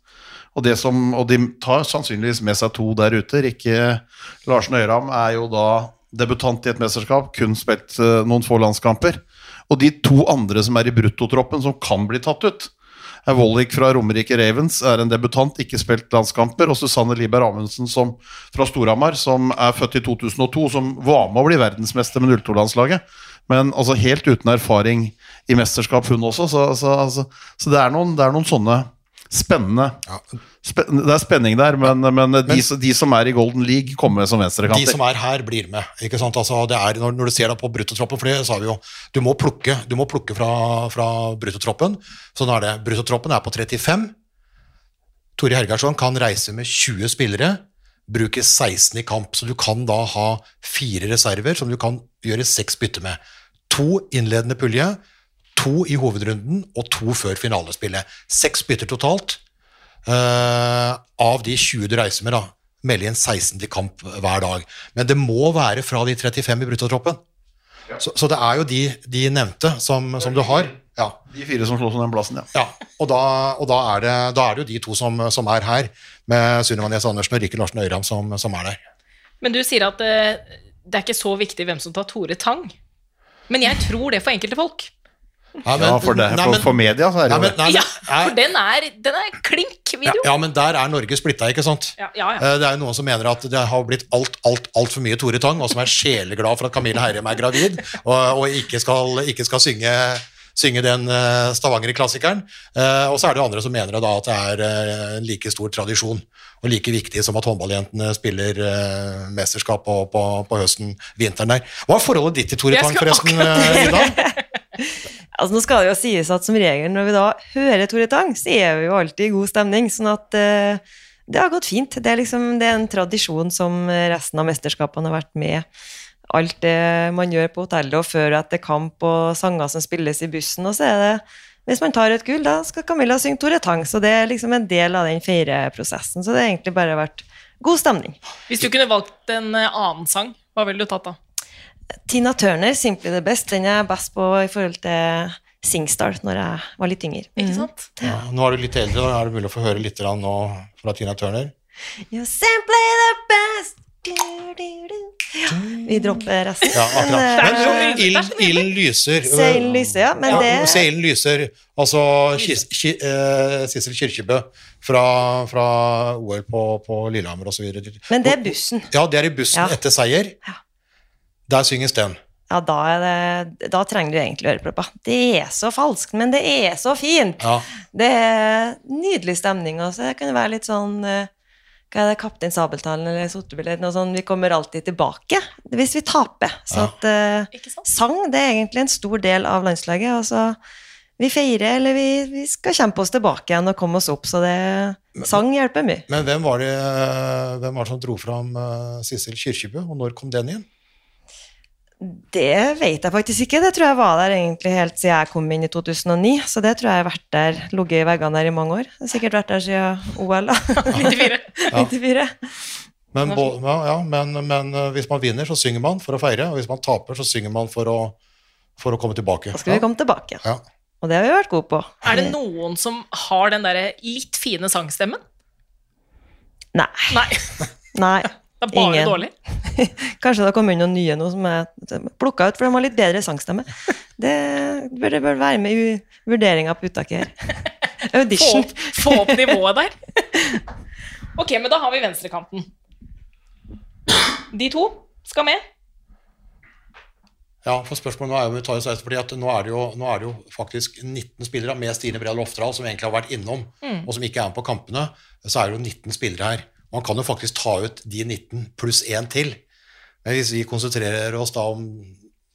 Og, som, og de tar sannsynligvis med seg to der ute. Rikke Larsen Øyram er jo da debutant i et mesterskap, kun spilt noen få landskamper. Og de to andre som er i bruttotroppen, som kan bli tatt ut, er Vollik fra Romerike Ravens, er en debutant, ikke spilt landskamper. Og Susanne Lieber Amundsen som, fra Storhamar, som er født i 2002, som var med å bli verdensmester med 02-landslaget. Men altså helt uten erfaring i mesterskap, hun også. Så, så, altså, så det, er noen, det er noen sånne spennende spe, Det er spenning der, men, men, de, de, som er i Golden League, kommer som De som er her, blir med. ikke sant? Altså, det er, når, når du ser det på bruttotroppen, for det sa vi jo, du må plukke, du må plukke fra, fra bruttotroppen. Sånn er det, bruttotroppen er på 35. Tore Hergarsson kan reise med 20 spillere, bruke 16 i kamp. Så du kan da ha fire reserver som du kan gjøre seks bytter med. To innledende pulje, to i hovedrunden og to før finalespillet. Seks bytter totalt. Uh, av de 20 du reiser med, da, melde inn 16 til kamp hver dag. Men det må være fra de 35 i bruttotroppen. Så, så det er jo de, de nevnte som, som du har. Ja, De fire som slåss om den plassen, ja. ja. Og, da, og da, er det, da er det jo de to som, som er her, med Sunniva Næss Andersen og Rikke Larsen Øyram som, som er der. Men du sier at det, det er ikke så viktig hvem som tar Tore Tang. Men jeg tror det for enkelte folk. Ja, men- ja for, det, nei, for, men- for media så er det nei, jo men, nei, Ja, for den er, den er klink video. ja, men der er Norge splitta, ikke sant? Ja, ja, ja. Eh, Det er jo noen som mener at det har blitt alt, alt, alt for mye Tore Tang, og som er sjeleglad for at Camilla Herrem er gravid, og, og ikke skal, ikke skal synge, synge den eh, Stavanger-klassikeren. Eh, Og så er det jo andre som mener da at det er en like stor tradisjon, og like viktig som at håndballjentene spiller mesterskap på, på, på høsten, vinteren der. Hva er forholdet ditt til Tore Tang, forresten, Ida? Altså, nå skal det jo sies at som regel når vi da hører Tore Tang, så er vi jo alltid i god stemning. Sånn at eh, det har gått fint. Det er, liksom, det er en tradisjon som resten av mesterskapene har vært med. Alt det man gjør på hotellet og før og etter kamp og sanger som spilles i bussen. Og så er det Hvis man tar et gull, da skal Camilla synge Tore Tang. Så det er liksom en del av den feireprosessen. Så det har egentlig bare vært god stemning. Hvis du kunne valgt en eh, annen sang, hva ville du tatt da? Tina Turner, 'Simply the Best', den er jeg best på i forhold til Singstar når jeg var litt yngre. Ikke sant? Ja, nå er du litt eldre, da er det mulig å få høre litt nå fra Tina Turner. You're simply the best. Du, du, du. Ja, vi dropper resten. Ja, akkurat. Men, eh, ilden, ild lyser. Se ilden lyser, ja, men det- Se ilden lyser. Altså eh, Sissel Kirkebø fra, fra OL på, på Lillehammer osv. Men det er bussen. Ja, det er i bussen Ja. etter seier. Ja. Der synges den. Ja, da, er det, da trenger du egentlig ørepropper. Det er så falskt, men det er så fint. Ja. Det er nydelig stemning. Også. Det kan være litt sånn eh, Hva er det, Kaptein Sabeltann eller Sortebil eller noe sånt. Vi kommer alltid tilbake hvis vi taper. Så Ja. at uh, sang det er egentlig en stor del av landslaget. Altså, vi feirer, eller vi, vi skal kjempe oss tilbake igjen og komme oss opp. Så det, sang hjelper mye. Men hvem var det, hvem var det som dro fram uh, Sissel Kyrkjebø, og når kom den igjen? Det vet jeg faktisk ikke. Det tror jeg var der egentlig helt siden jeg kom inn i 2009. Så det tror jeg har vært der, ligget i veggene der i mange år. Jeg har sikkert vært der siden OL, da. 94. 94. Men, ja, ja, men, men eh, hvis man vinner, så synger man for å feire, og hvis man taper, så synger man for å, for å komme tilbake. Da skal vi komme tilbake. Ja. Og det har vi vært gode på. Er det noen som har den derre litt fine sangstemmen? Nei. Nei, Nei. Det er bare Ingen. dårlig. Kanskje det kommer inn noen nye nå som er plukka ut, for de har litt bedre sangstemme. Det bør, det bør være med i vurderinga på uttaket her. Få Audition. opp, få opp nivået der. Ok, men da har vi venstrekanten. De to skal med. Ja, for spørsmålet nå er jo, vi tar oss seg fordi at nå er, det jo, nå er det jo faktisk 19 spillere med Stine Brea Lofteral, som egentlig har vært innom, og som ikke er med på kampene. Så er det jo 19 spillere her. Man kan jo faktisk ta ut de 19 pluss én til. Men hvis vi konsentrerer oss da om,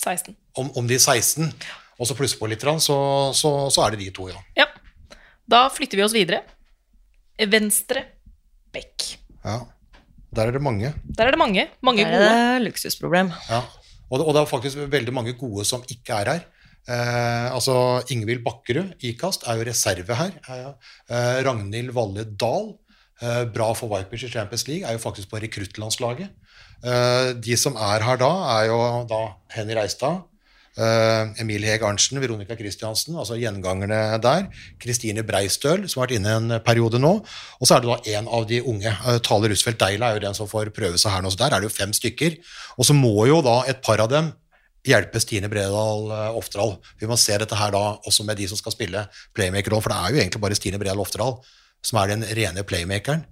16. om, om de 16, og så plusser på litt, så, så, så er det de to, ja. Ja. Da flytter vi oss videre. Venstre bekk. ja. Der er det mange. Der er det mange. Mange Der er gode. det luksusproblem. Ja. Og, det- og det er faktisk veldig mange gode som ikke er her. Eh, altså Ingvild Bakkerud, Ikast, er jo reserve her. Eh, eh, Ragnhild Valle Dahl, bra for Vipers i Champions League, er jo faktisk på rekruttlandslaget. Eh, de som er her da, er jo da Henny Reistad, eh, Emil Heg Arntzen, Veronica Christiansen, altså gjengangerne der. Kristine Breistøl, som har vært inne en periode nå. Og så er det da en av de unge. Eh, Tale Rusfeldt Deila er jo den som får prøve seg her nå. Så der er det jo fem stykker. Og så må jo da et par av dem hjelpe Stine Bredal eh, Oftedal. Vi må se dette her da også med de som skal spille playmaker-roll, for det er jo egentlig bare Stine Bredal Oftedal som er den rene playmakeren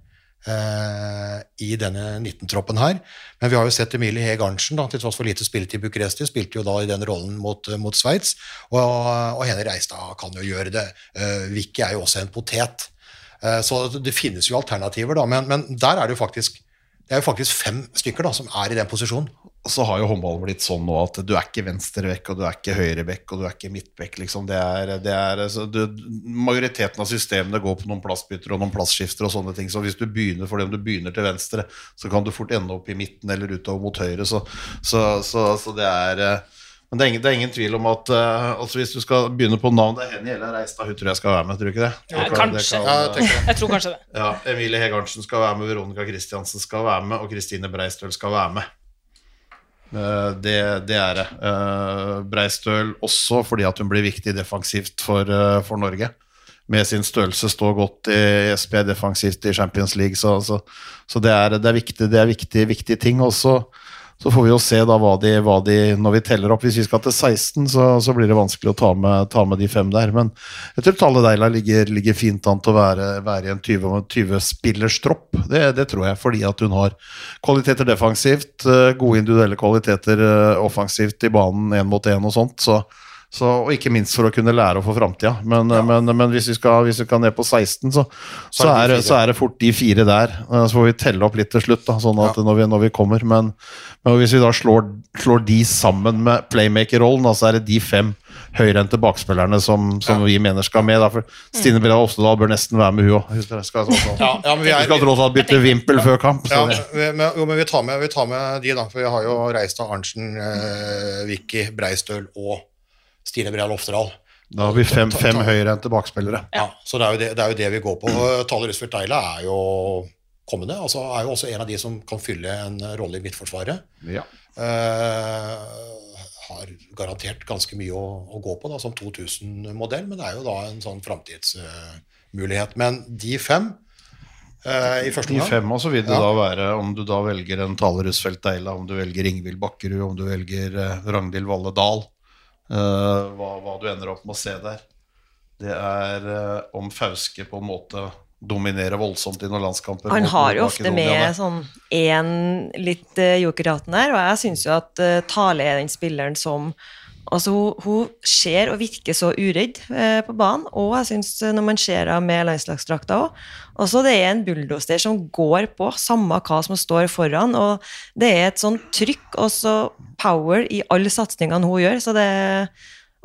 eh, i denne 19-troppen her. Men vi har jo sett Emilie Heg Arntzen, til tross for lite spilletid i Bucuresti, spilte jo da i den rollen mot, mot Sveits, og, og Hene Reistad kan jo gjøre det. Eh, Vicky er jo også en potet. Eh, så det finnes jo alternativer, da, men, men der er det jo faktisk det er jo faktisk fem stykker da, som er i den posisjonen. Og så har jo håndballen blitt sånn nå at du er ikke venstrebekk, og du er ikke høyrebekk, og du er ikke midtbekk. Liksom. Det er, det er, så du, majoriteten av systemene går på noen plassbytter og noen plassskifter og sånne ting. Så hvis du begynner for det om du begynner til venstre, så kan du fort ende opp i midten eller utover mot høyre. Så, så, så, så det er eh, Men det er, ingen, det er ingen tvil om at uh, altså hvis du skal begynne på navn Det er Henny eller Reistad, hun tror jeg skal være med, tror du ikke det? Ja, Jeg det kanskje. kan, Ja, jeg. Jeg tror kanskje det. ja, Emilie Hegarnsen skal være med, Veronica Christiansen skal være med, og Kristine Breistøl skal være med. Eh, Det, det er det. Eh, Breistøl også fordi at hun blir viktig defensivt for, eh, for Norge. Med sin størrelse står godt i SP defensivt i Champions League, så, så, så det, er, det er viktig, det er viktig, viktige ting. Og så, så får vi jo se da hva de, hva de Når vi teller opp, hvis vi skal til 16, så, så blir det vanskelig å ta med, ta med de fem der. Men jeg tror Talle Deila ligger, ligger fint an til å være, være i en 20-spillerstropp. det, det tror jeg, fordi at hun har kvaliteter defensivt, eh, gode individuelle kvaliteter eh, offensivt i banen én mot én og sånt. Så, så, og ikke minst for å kunne lære for framtida. Men, men, men hvis, vi skal, hvis vi skal ned på 16, så, så, er det så er det fort de fire der. Eh, Så får vi telle opp litt til slutt, da, sånn at Ja. når, vi, når vi kommer. Men, men hvis vi da slår, slår de sammen med playmaker-rollen, så er det de fem høyrehendte bakspillerne som, som vi mener skal med. Da, for Stine Breda Ostedal bør nesten være med, hun òg. Skal, skal, Ja, ja, tross alt bytte vimpel før kamp. Så Ja, men, jo, men vi tar, med, vi tar med de, da. For vi har jo Reistad, Arntzen, eh, Vicky, Breistøl og Stine Bredal Oftedal. da har vi fem, fem høyrehendte bakspillere. Ja, så det er, jo det, det er jo det vi går på. Taler Tale Rusfeldt Deila er jo kommende. altså Er jo også en av de som kan fylle en rolle i Midtforsvaret. Ja. Eh, har garantert ganske mye å, å gå på da, som 2000-modell, men det er jo da en sånn framtidsmulighet. men de fem eh, i første De fem, og så vil det Ja. da være om du da velger en Taler Rusfeldt Deila, om du velger Ingvild Bakkerud, om du velger eh, Ragnhild Valle Dahl, eh, hva, hva du ender opp med å se der. Det er uh, om Fauske på en måte dominerer voldsomt i noen landskamper. Han har jo ofte med sånn én litt uh, jokerhatten der, og jeg syns jo at uh, Tale er den spilleren som Altså, hun, hun ser og virker så uredd eh, på banen, og jeg synes når man ser henne med landslagsdrakta òg Også det er en bulldoser som går på, samme hva som står foran, og det er et sånn trykk og så power i alle satsingene hun gjør, så det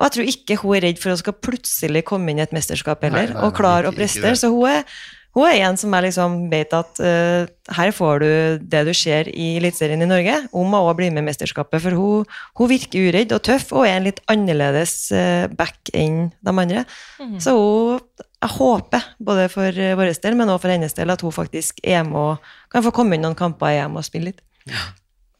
og jeg tror ikke hun er redd for å skal plutselig komme inn i et mesterskap heller, Nei, nei, og klare å prestere. Så hun er, hun er en som er liksom vet at uh, her får du det du ser i Eliteserien i Norge. Hun må også bli med i mesterskapet, for hun, hun virker uredd og tøff og er en litt annerledes uh, back enn de andre. Så hun, jeg håper, både for eh, vår del, men også for hennes del, at hun faktisk er med og kan få komme inn noen kamper i EM og spille litt.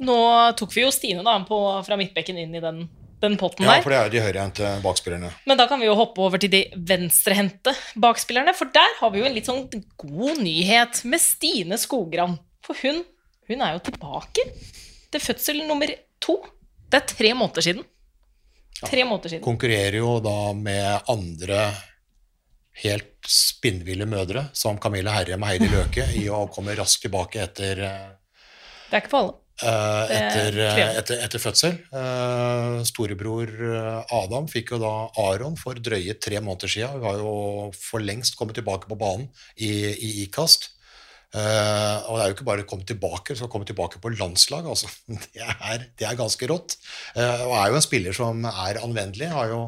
Nå tok vi jo Stine da, på, fra midtbekken inn i den, den potten der. Ja, for det er de høyrehendte bakspillerne. Men da kan vi jo hoppe over til de venstrehendte bakspillerne, for der har vi jo en litt sånn god nyhet med Stine Skogran. For hun, hun er jo tilbake til fødsel nummer to. Det er tre måneder siden. Tre måneder siden. Konkurrerer jo da med andre helt spinnville mødre, som Camilla Herrem og Heidi Løke, i å komme raskt tilbake etter eh, Det er ikke for alle. Eh, er etter, eh, etter, etter fødsel. Eh, storebror Adam fikk jo da Aron for drøye tre måneder siden. Hun har jo for lengst kommet tilbake på banen i, i IKAST. Uh, og det er jo ikke bare å komme tilbake, så komme tilbake på landslag, altså. Det er, det er ganske rått. Uh, og er jo en spiller som er anvendelig. Har jo,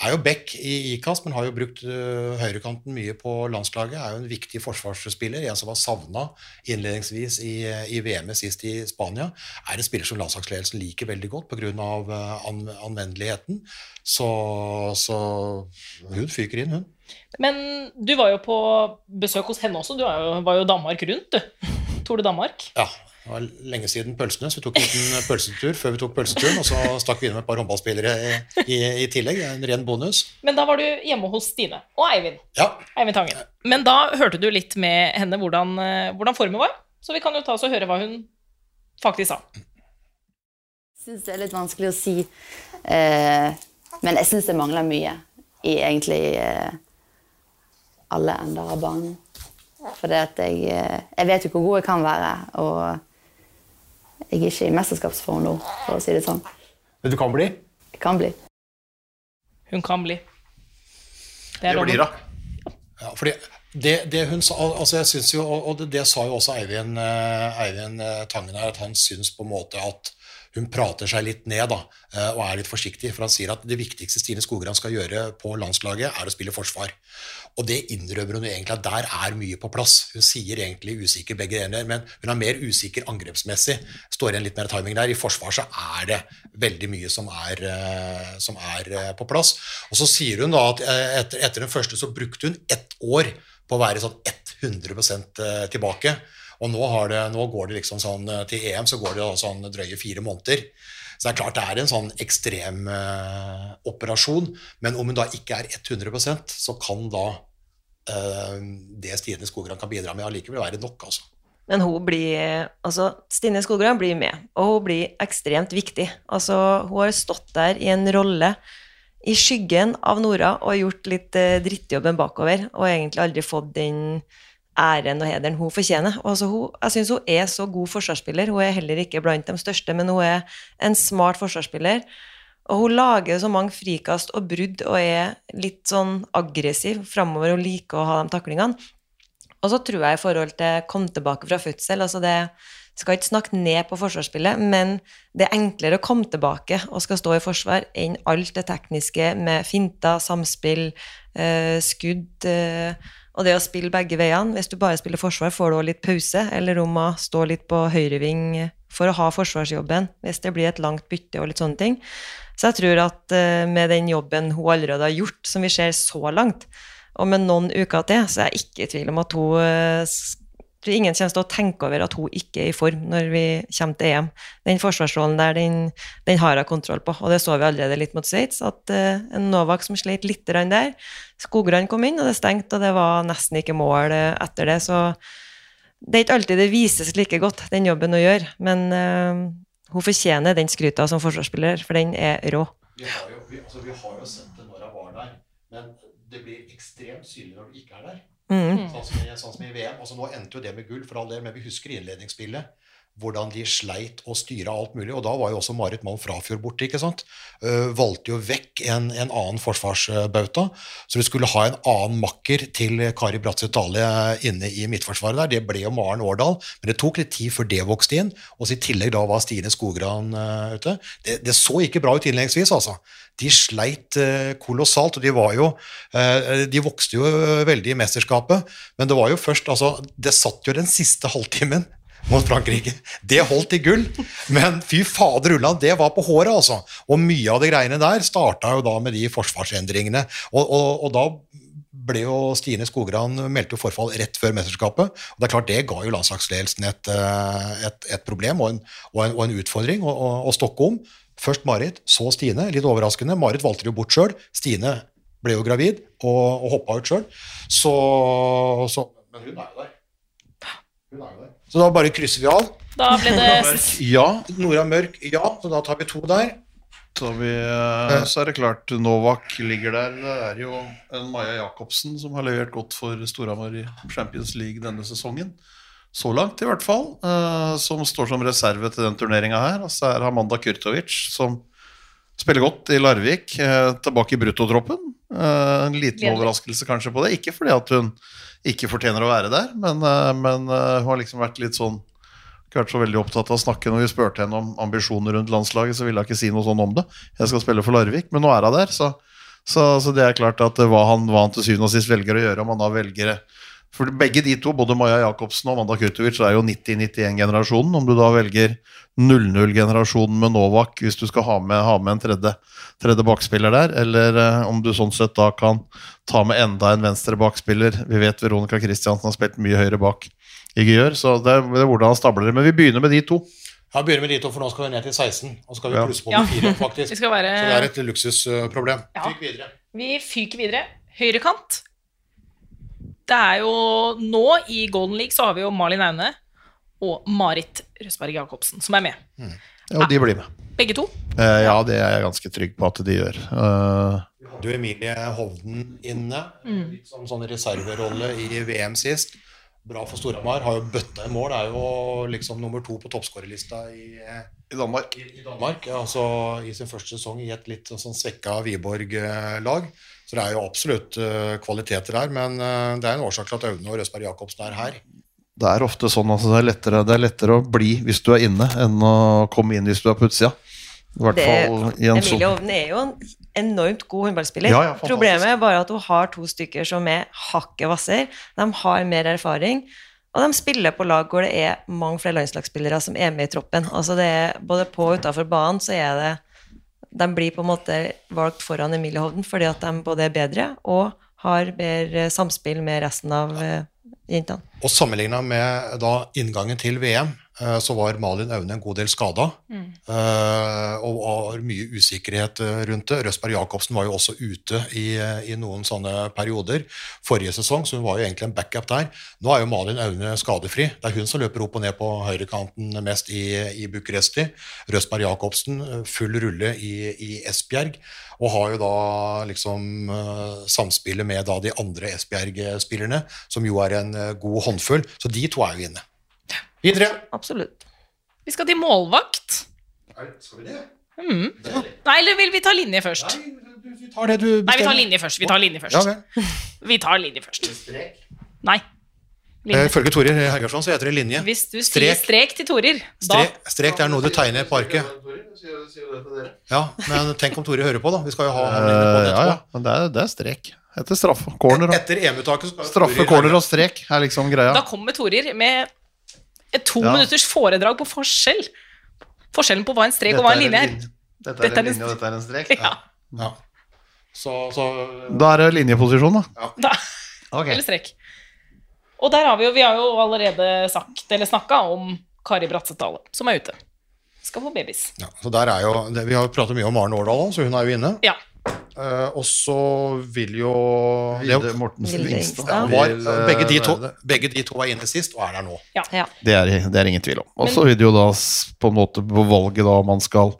er jo back i IKAS, men har jo brukt øh, høyrekanten mye på landslaget. Er jo en viktig forsvarsspiller. En som var savna innledningsvis i, i VM sist i Spania. Er en spiller som landslagsledelsen liker veldig godt pga. Uh, an, anvendeligheten. Så, så hun fyker inn, hun. Men du var jo på besøk hos henne også. Du var jo, var jo Danmark rundt, du. Tour de Danmark. Ja, det var lenge siden pølsene, så vi tok en liten pølsetur før vi tok pølseturen. Og så stakk vi inn med et par håndballspillere i, i, i tillegg. En ren bonus. Men da var du hjemme hos Stine og Eivind. Ja. Eivind Tangen. Men da hørte du litt med henne hvordan, eh, hvordan formen var. Så vi kan jo ta oss og høre hva hun faktisk sa. Jeg syns det er litt vanskelig å si, eh, men jeg syns det mangler mye i egentlig eh, alle ender av banen. For jeg, eh, jeg vet jo hvor god jeg kan være, og jeg er ikke i mesterskapsform nå, for å si det sånn. Men du kan bli? Jeg kan bli. Hun kan bli. Det det blir hun. Ja, fordi det, det hun sa, altså jeg synes jo, og det, det sa jo også Eivind, eh, Eivind eh, Tangen her, at han syns på en måte at hun prater seg litt ned da, eh, og er litt forsiktig. For han sier at det viktigste Stine Skogran skal gjøre på landslaget, er å spille forsvar. Og det innrømmer hun egentlig at der er mye på plass. Hun sier egentlig usikker begge deler, men hun er mer usikker angrepsmessig. Står igjen litt mer timing der. I forsvar så er det veldig mye som er, eh, som er eh, på plass. Og så sier hun da at etter, etter den første så brukte hun ett år på å være sånn 100% tilbake. Og nå, det, nå, går det liksom sånn eh, til EM så går det sånn drøye fire måneder. Så det er klart det er en sånn ekstrem eh, operasjon. Men om hun da ikke er 100% så kan da eh, det Stine Skogran kan bidra med, allikevel være nok. altså. Men hun blir, altså Stine Skogran blir med, og hun blir ekstremt viktig. Altså, hun har stått der i en rolle i skyggen av Nora og gjort litt eh, drittjobben bakover, og egentlig aldri fått den æren og hederen hun fortjener. Altså, hun, jeg syns hun er så god forsvarsspiller. Hun er heller ikke blant de største, men hun er en smart forsvarsspiller. Og hun lager så mange frikast og brudd og er litt sånn aggressiv framover og liker å ha de taklingene. Og så tror jeg i forhold til kom tilbake fra fødsel altså det skal ikke snakke ned på forsvarsspillet, men det er enklere å komme tilbake og skal stå i forsvar enn alt det tekniske med finter, samspill, eh, skudd eh, og det å spille begge veiene, hvis du bare spiller forsvar, får du òg litt pause, eller om å stå litt på høyreving for å ha forsvarsjobben, hvis det blir et langt bytte og litt sånne ting. Så jeg tror at uh, med den jobben hun allerede har gjort, som vi ser så langt, og med noen uker til, så er jeg ikke i tvil om at hun uh, tror ingen kommer til å tenke over at hun ikke er i form når vi kommer til EM. Den forsvarsrollen der, den, den har hun kontroll på. Og det så vi allerede litt mot Sveits, at uh, en Novak som slet litt der Skogran kom inn, og det stengte, og det var nesten ikke mål uh, etter det. Så det er ikke alltid det vises like godt, den jobben hun gjør. Men uh, hun fortjener den skryta som forsvarsspiller, for den er rå. Vi har jo, vi, altså, vi har jo sett det når hun var der, men det blir ekstremt synlig når du ikke er der. Mm. Sånn, som i, sånn som i VM. Altså, nå endte jo det med gull, for all del, men vi husker innledningsspillet. Hvordan de sleit å styre alt mulig. Og da var jo også Marit Malm Frafjord borte. ikke sant? Uh, valgte jo vekk en, en annen forsvarsbauta. Så du skulle ha en annen makker til Kari Bratseth Dale inne i midtforsvaret der. Det ble jo Maren Årdal, men det tok litt tid før det vokste inn. Og i tillegg da var Stine Skogran uh, ute. Det, det, så ikke bra ut innledningsvis, altså. De sleit uh, kolossalt, og de var jo De vokste jo veldig i mesterskapet, men det var jo først altså, Det satt jo den siste halvtimen mot Frankrike. Det holdt i gull, men fy fader ulland, det var på håret, altså. Og mye av de greiene der starta jo da med de forsvarsendringene. Og, og, og da ble jo Stine Skogran meldte jo forfall rett før mesterskapet. og Det er klart det ga jo landslagsledelsen et, eh, et, et problem og en, og en, og en utfordring å, stokke om. Først Marit, så Stine. Litt overraskende. Marit valgte jo bort sjøl. Stine ble jo gravid og, og hoppa ut sjøl. Så, så, Men hun er jo der. Hun er jo der. Så da bare krysser vi av. Da ble det Ja. Nora Mørk, ja. Så da tar vi to der. Så, vi, eh, så er det klart Novak ligger der. Det er jo en Maja Jacobsen som har levert godt for Storhamar i Champions League denne sesongen. Så langt, i hvert fall. eh, Som står som reserve til den turneringa her. Og så er Amanda Kurtovic, som spiller godt i Larvik, eh, tilbake i bruttotroppen. Eh, En liten overraskelse kanskje på det. Ikke fordi at hun ikke fortjener å være der, men, eh, men eh, hun har liksom vært litt sånn ikke vært så veldig opptatt av å snakke når vi spurte henne om ambisjoner rundt landslaget, så ville hun ikke si noe sånn om det. Jeg skal spille for Larvik, men nå er hun der, så Så, så det er klart at hva han, hva han til syvende og sist velger å gjøre, om han da velger For begge de to, både Maja Jacobsen og Wanda Kutovic, er jo 90-91-generasjonen. Om du da velger 00-generasjonen med Novak, hvis du skal ha med, ha med en tredje, tredje bakspiller der, eller eh, om du sånn sett da kan ta med enda en venstre bakspiller. Vi vet Veronica Christiansen har spilt mye høyere bak i Gjør, så det er, det er hvordan han stabler det. Men vi begynner med de to. Ja, begynner med de to, for nå skal vi ned til 16. Og så skal vi Ja. plusse på Ja. med fire, faktisk. Vi skal være Så det er et luksusproblem. Ja. Fyk videre. Vi fyker videre. Høyrekant. Det er jo nå i Golden League så har vi jo Malin Aune og Marit Røsberg Jacobsen som er med. Ja, og de blir med. Begge to. Eh, ja, det er jeg ganske trygg på at de gjør. Eh, Du Emilie Hovden inne. Mm. Litt som sånn reserverolle i VM sist. Bra for Storhamar. Har jo bøtta i mål. Er jo liksom nummer to på toppskårerlista i, I Danmark. i, i Danmark. Altså i sin første sesong i et litt sånn svekka Wiborg-lag. Så det er jo absolutt eh, kvaliteter her. Men eh, det er en årsak til at Aune og Røsberg Jacobsen er her. Det er ofte sånn at det er, lettere, det er lettere å bli hvis du er inne, enn å komme inn hvis du er på utsida. I hvert Det, fall i en Emilie Ovnen er jo en enormt god håndballspiller. Ja, ja. Problemet er bare at hun har to stykker som er hakket hvasser. De har mer erfaring. Og de spiller på lag hvor det er mange flere landslagsspillere som er med i troppen. Altså det er, både på og utafor banen så er det De blir på en måte valgt foran Emilie Hovden fordi at de både er bedre og har bedre samspill med resten av eh, jentene. Og sammenligna med da inngangen til VM, så var Malin Aune en god del skada. Mm. Og var mye usikkerhet eh, rundt det. Røsberg Jacobsen var jo også ute i, eh, i noen sånne perioder forrige sesong, så hun var jo egentlig en backup der. Nå er jo Malin Aune skadefri. Det er hun som løper opp og ned på høyrekanten mest i, i Bucuresti. Røsberg Jacobsen eh, full rulle i, i Esbjerg, og har jo da liksom eh, samspillet med da de andre Esbjerg-spillerne, som jo er en eh, god håndfull. Så de to er jo inne. Videre. Absolutt. Vi skal til målvakt. Skal vi det? Mm. Nei, eller vil vi ta linje først? Vi tar det du Nei, vi tar linje først. Vi tar linje Ja først. vel. Vi tar linje først. Nei. Eh, Linje. Ifølge Torir Hergarsson så heter det linje. Hvis du sier strek. til Torir, da Strek, strek det er noe du tegner på arket. Ja, men tenk om Torir hører på, da. Vi skal jo ha han inne på det det ja, ja, men det er, det er strek. Etter straffe. Corner. og- Etter EM-uttaket skal Straffe, corner og strek er liksom greia. Da kommer Torir med et to Ja. minutters foredrag på forskjell. Forskjellen på hva en strek og hva en linje er. Dette Dette er er en linje, og dette er en strek. Ja. Ja. Så, så Da er det linjeposisjon, da. Da, Eller strek. Og der har vi jo, vi har jo allerede sagt, eller snakka om Kari Bratseth Dale, som er ute. Skal få babys. ja, så der er jo det, Vi har jo pratet mye om Maren Årdal, også, så hun er jo inne. Ja. Eh, og så vil jo Vilde Mortensen Vilde Ingstad. Ingstad. var, vil, eh, begge, de to, det. begge de to var inne sist, og er der nå. Ja. Det er, det er ingen tvil om. Og så vil det jo da på en måte på valget da om man skal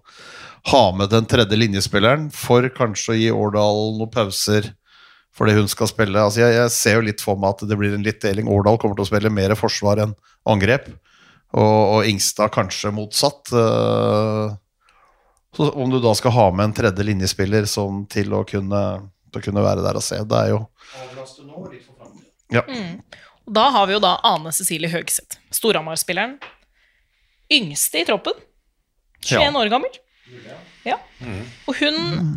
ha med den tredje linjespilleren for kanskje å gi Årdal noen pauser fordi hun skal spille. Altså jeg, jeg ser jo litt for meg at det blir en litt deling. Årdal kommer til å spille mer forsvar enn angrep, og, og Ingstad kanskje motsatt. Eh, Så om du da skal ha med en tredje linjespiller som til å kunne, til å kunne være der og se, det er jo ja. Og da har vi jo da Ane Cecilie Høgseth, Storhamar-spilleren. Yngste i troppen. 21 år gammel. Ja. Og hun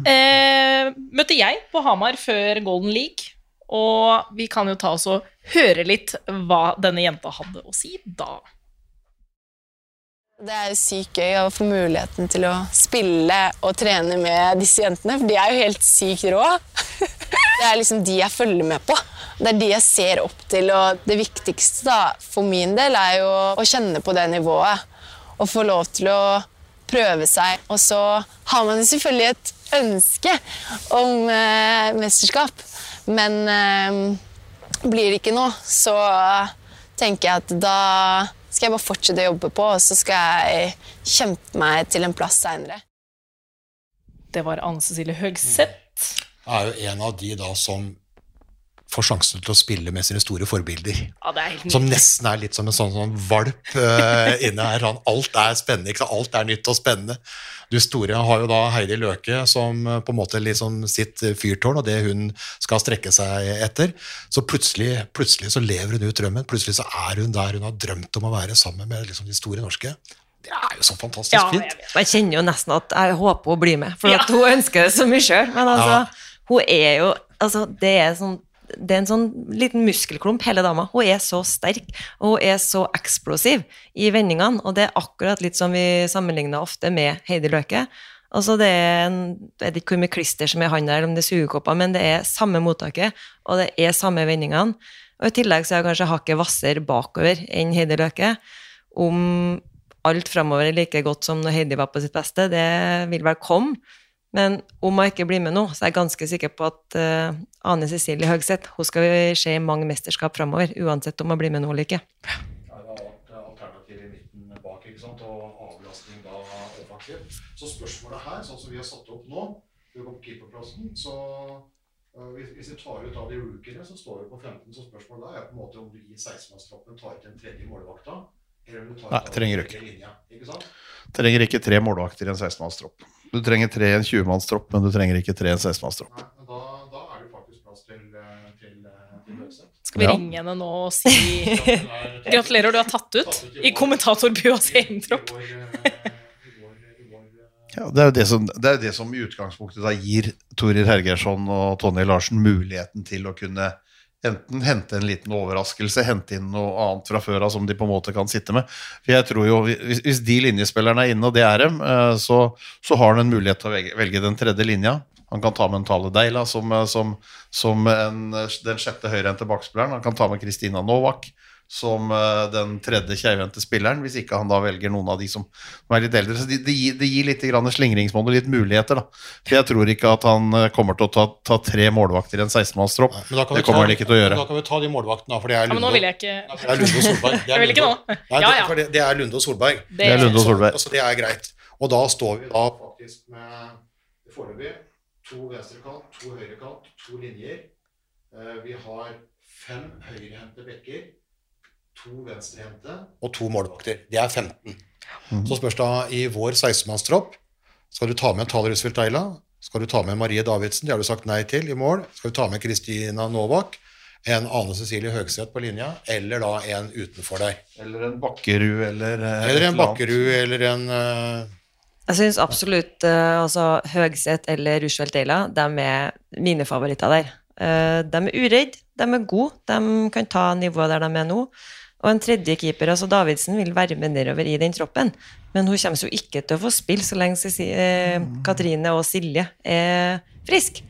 eh, møtte jeg på Hamar før Golden League. Og vi kan jo ta oss og høre litt hva denne jenta hadde å si da. Det er sykt gøy å få muligheten til å spille og trene med disse jentene, for de er jo helt sykt rå. Det er liksom de jeg følger med på. Det er de jeg ser opp til, og det viktigste da, for min del er jo å kjenne på det nivået. Og få lov til å prøve seg. Og så har man selvfølgelig et ønske om eh, mesterskap, men eh, blir det ikke noe, så tenker jeg at da skal jeg bare fortsette å jobbe på, og så skal jeg kjempe meg til en plass seinere. Det var Anne Cecilie Høgseth. Er jo en av de da som får sjansen til å spille med sine store forbilder. Ja, det er helt Som nesten er litt som en sånn, sånn valp uh, inne her. Han, alt er spennende, ikke sant? alt er nytt og spennende. Du store har jo da Heidi Løke som eh, på en måte liksom sitt fyrtårn, og det hun skal strekke seg etter. Så plutselig, plutselig så lever hun ut drømmen. Plutselig så er hun der hun har drømt om å være sammen med liksom, de store norske. Det er jo så fantastisk Ja, fint. jeg. Jeg kjenner jo nesten at jeg håper hun blir med, for Ja. at hun ønsker det så mye sjøl. Men altså. Hun er jo Altså, det er sånn det er en sånn liten muskelklump, hele dama. Hun er så sterk, og hun er så eksplosiv i vendingene. Og det er akkurat litt som vi sammenligner ofte med Heidi Løke. Altså det er en, Jeg vet ikke hvor mye klister som er i eller om det er sugekopper, men det er samme mottaket, og det er samme vendingene. Og i tillegg så er hun kanskje hakket hvassere bakover enn Heidi Løke. Om alt framover er like godt som når Heidi var på sitt beste, det vil vel komme. Men om hun ikke blir med nå, så er jeg ganske sikker på at uh, Ane Cecilie Høgseth hun skal se i mange mesterskap framover, uansett om hun blir med nå eller ikke. Det er alternativ i midten bak, ikke sant, og avlastning da offensiv. Så spørsmålet her, sånn som vi har satt opp nå, vi går på keeperplassen, så øh, hvis, hvis vi tar ut av de rookiene, så står vi på 15, så spørsmålet da er på en måte om du i 16-mannstroppen tar ut den tredje målvakta, eller om du tar Nei, trenger ikke. linja, ikke sant? Trenger ikke tre målvakter i en 16-mannstropp. Du trenger tre i en 20-mannstropp, men du trenger ikke tre i en 16-mannstropp. Nei, da, da er det faktisk plass til, til, øh, til Skal vi Ja. ringe henne nå og si gratulerer, du har tatt ut i kommentatorbuas egen tropp? Ja, det er jo det som, det er det som i utgangspunktet da gir Torir Hergeirsson og Tonje Larsen muligheten til å kunne enten hente en liten overraskelse, hente inn noe annet fra før av som de på en måte kan sitte med. For jeg tror jo, Hvis, de linjespillerne er inne, og det er dem, eh, så, så har han en mulighet til å velge, den tredje linja. Han kan ta med en Tale Deila som, eh, som, som en, den sjette høyrehendte bakspilleren. Han kan ta med Kristina Novak som eh, den tredje keivhendte spilleren, hvis ikke han da velger noen av de som, som er litt eldre. Så det de, gir- gir litt grann slingringsmonn og litt muligheter, da. For jeg tror ikke at han eh, kommer til å ta, ta tre målvakter i en 16-mannstropp. Men da kan vi Det kommer ta- han ikke til å gjøre. Da kan vi ta de målvaktene, da, for det er Ja, nå Lunde, vil jeg ikke det er Lunde og Solberg. Det er Lunde- Nei, det, for det, det er Lunde og Solberg. Det er Lunde og Solberg. Altså, det er greit. Og da står vi da faktisk med foreløpig to venstrekant, to høyrekant, to linjer. Eh, Vi har fem høyrehendte bekker, to venstrehendte og to målvakter. Det er 15. Så spørs da i vår 16-mannstropp skal du ta med Tale Rusfeldt Eila. Skal du ta med Marie Davidsen, det har du sagt nei til i mål. Skal du ta med Kristina Novak, en Ane Cecilie Høgseth på linja, eller da en utenfor deg. Eller en Bakkerud, eller eh, Eller en. Bakkerud, eller en uh... Jeg syns absolutt uh, altså, Høgseth eller Rushfeldt Eila de er mine favoritter der. Uh, de er uredde, de er gode, de kan ta nivået der de er nå. Og en tredje keeper, altså Davidsen, vil være med nedover i den troppen. Men hun kommer jo ikke til å få spille så lenge eh, Katrine og Silje er friske.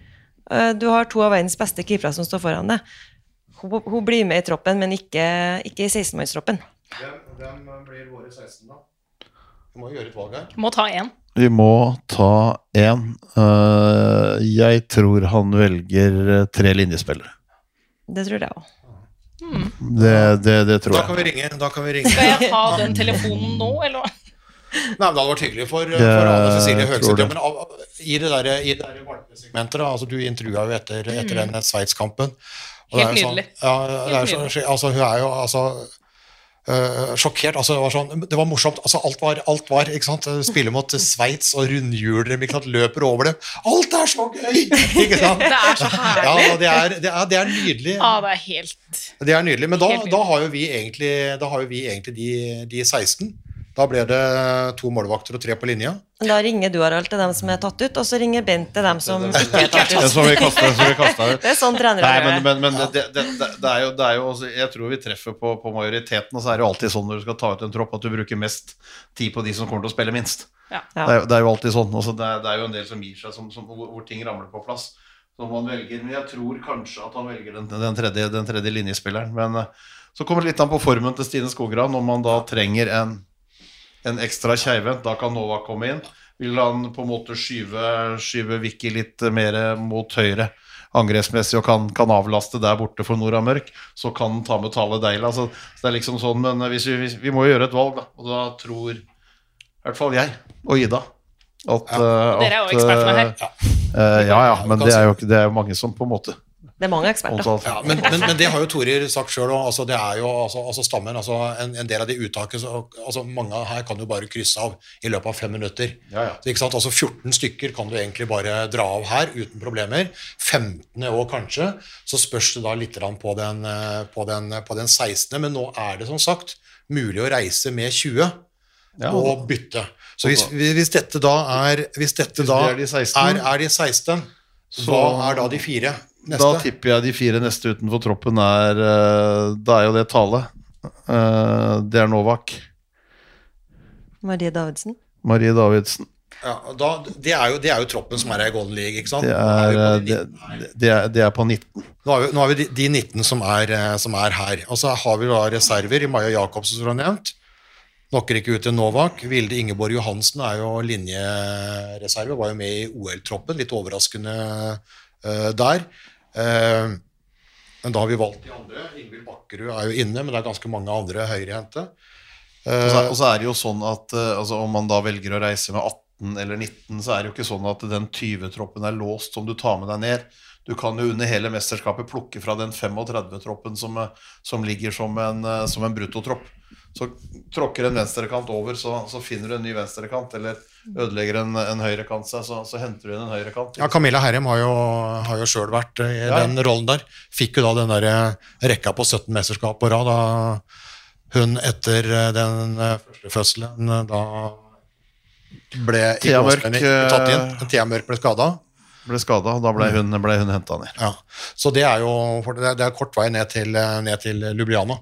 Eh, du har to av verdens beste keepere som står foran deg. Hun, hun blir med i troppen, men ikke, ikke i 16-mannstroppen. hvem, hvem blir våre 16, da? Vi må gjøre et valg her. Må ta én. Vi må ta én. Eh, jeg tror han velger tre linjespillere. Det tror jeg òg. Det, det, det tror Da kan vi ringe. Da kan vi ringe. Skal jeg ta den telefonen nå, eller? Nei, men Det hadde vært hyggelig for, Det- for Anne Cecilie jeg Høgseth. men av- i det der, i det der valpesegmentet, da, altså du intervjua jo etter, etter den Sveits-kampen. Helt nydelig. sånn- nydelig. Ja, det er Helt så, altså, hun er jo altså øh, sjokkert. altså Det var sånn, det var morsomt. altså Alt var, alt var ikke sant? Spille mot Sveits og rundhjuler ikke sant? løper over dem. Alt er så gøy! ikke sant? Det er så Ja, herlig. det er, det er, det er nydelig. Ja, det er helt Det er nydelig. Men da, da har jo vi egentlig, da har jo vi egentlig de, de 16. Da ble det to målvakter og tre på linja. Da ringer du, Harald, til dem som er tatt ut, og så ringer Bent til dem som ikke er tatt ut. som vi som vi kastet ut. Det er sånn trenere gjør men, men, men det, det, det, det er jo, det er jo Jeg tror vi treffer på, på majoriteten, og så er det jo alltid sånn når du skal ta ut en tropp, at du bruker mest tid på de som kommer til å spille minst. Ja. Det, er, det er jo alltid sånn. Altså, det, er, det er jo en del som gir seg, som, som, hvor, hvor ting ramler på plass. Som man velger, Men jeg tror kanskje at han velger den, den, tredje, den tredje linjespilleren. Men eh, så kommer det litt an på formen til Stine Skogran, om man da trenger en, en ekstra keivhendt. Da kan Nova komme inn. Vil han på en måte skyve, skyve Vicky litt mer mot høyre angrepsmessig og kan, kan avlaste der borte for Nora Mørk, så kan han ta med Tale Deila. Så, så det er liksom sånn, men hvis vi, hvis, vi må jo gjøre et valg, da. Og da tror i hvert fall jeg og Ida at, eh, Dere er jo ekspertene her. eh, ja, ja, men det er jo det er jo mange som på en måte Det er mange eksperter. Ja, men, men, men det har jo Torir sagt sjøl òg. Altså, det er jo altså, altså stammen altså, en, en del av de uttakene så, altså, Mange her kan jo bare krysse av i løpet av fem minutter. Ja, ja. Så, ikke sant? Altså 14 stykker kan du egentlig bare dra av her uten problemer. 15. år kanskje. Så spørs det da litt på den, eh, på, den, på den 16., men nå er det som sagt mulig å reise med 20 Ja, og bytte. Så hvis, hvis dette da er Hvis dette Hvis da det er de 16. er, er de 16, Så Hva er da de fire Da tipper jeg de fire neste utenfor troppen er eh, Da er jo det Tale. Eh, det er Novak. Marie Davidsen. Marie Davidsen. Ja, da, det, er jo, det er jo troppen som er i Golden League, ikke sant? Det er er, eh, de det, 19 her. det, er, det er på 19. Nå har vi, nå har vi de, de 19 som er, som er her. Og så har vi da reserver i Maja Jacobsen, som du har nevnt. Nokker ikke ut til Novak. Vilde Ingeborg Johansen er jo linjereserve, var jo med i OL-troppen. Litt overraskende uh, der. Eh, men da har vi valgt de andre. Ingvild Bakkerud er jo inne, men det er ganske mange andre høyrehendte. Og så, og så er det jo sånn at eh, altså, om man da velger å reise med 18 eller 19, så er det jo ikke sånn at den 20-troppen er låst som du tar med deg ned. Du kan jo under hele mesterskapet plukke fra den 35-troppen som, eh, som ligger som en, eh, som en bruttotropp. Så tråkker en venstrekant over, så, så finner du en ny venstrekant, eller ødelegger en, en høyrekant seg, så, så henter du inn en høyrekant. Ja, Camilla Herrem har jo, har jo sjøl vært eh, i Ja. den rollen der. Fikk jo da den der eh, rekka på 17 mesterskap på rad da hun etter eh, den første fødselen da ble Thea Mørk, tatt inn. Thea Mørk ble skada. Ble skada, og da ble hun, ble hun henta ned. Ja. Så det er jo det er, kort vei ned til, ned til Lubliana.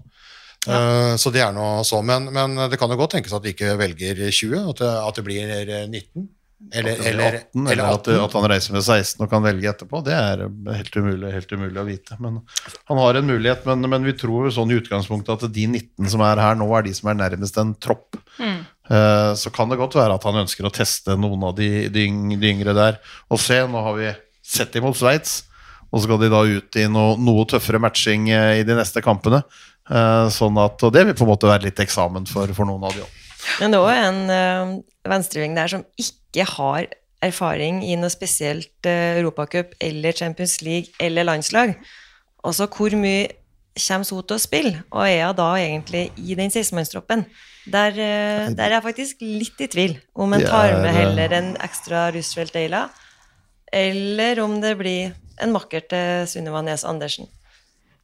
Eh, så det er nå så. Men, men det kan jo godt tenkes at de ikke velger 20, at det, at det blir 19. Eller, eller, 18, eller at, at han reiser med 16 og kan velge etterpå, det er helt umulig, helt umulig å vite. Men han har en mulighet, men, men vi tror sånn i utgangspunktet at de 19 som er her nå, er de som er nærmest en tropp. Eh, Så kan det godt være at han ønsker å teste noen av de, de, de yngre der. Og se, nå har vi sett imot Sveits, og så skal de da ut i noe, noe tøffere matching eh, i de neste kampene. Eh, Sånn at, og det vil på en måte være litt eksamen for, for noen av de òg. Men det er òg en uh, venstreving der som ikke har erfaring i noe spesielt uh, Europacup eller Champions League eller landslag. Altså, hvor mye kommer hun til å spille, og er hun da egentlig i den 16-mannstroppen? Der, eh, der er jeg faktisk litt i tvil om en tar med eh, heller en ekstra Roosevelt Deila, eller om det blir en makker til Sunniva Nes Andersen.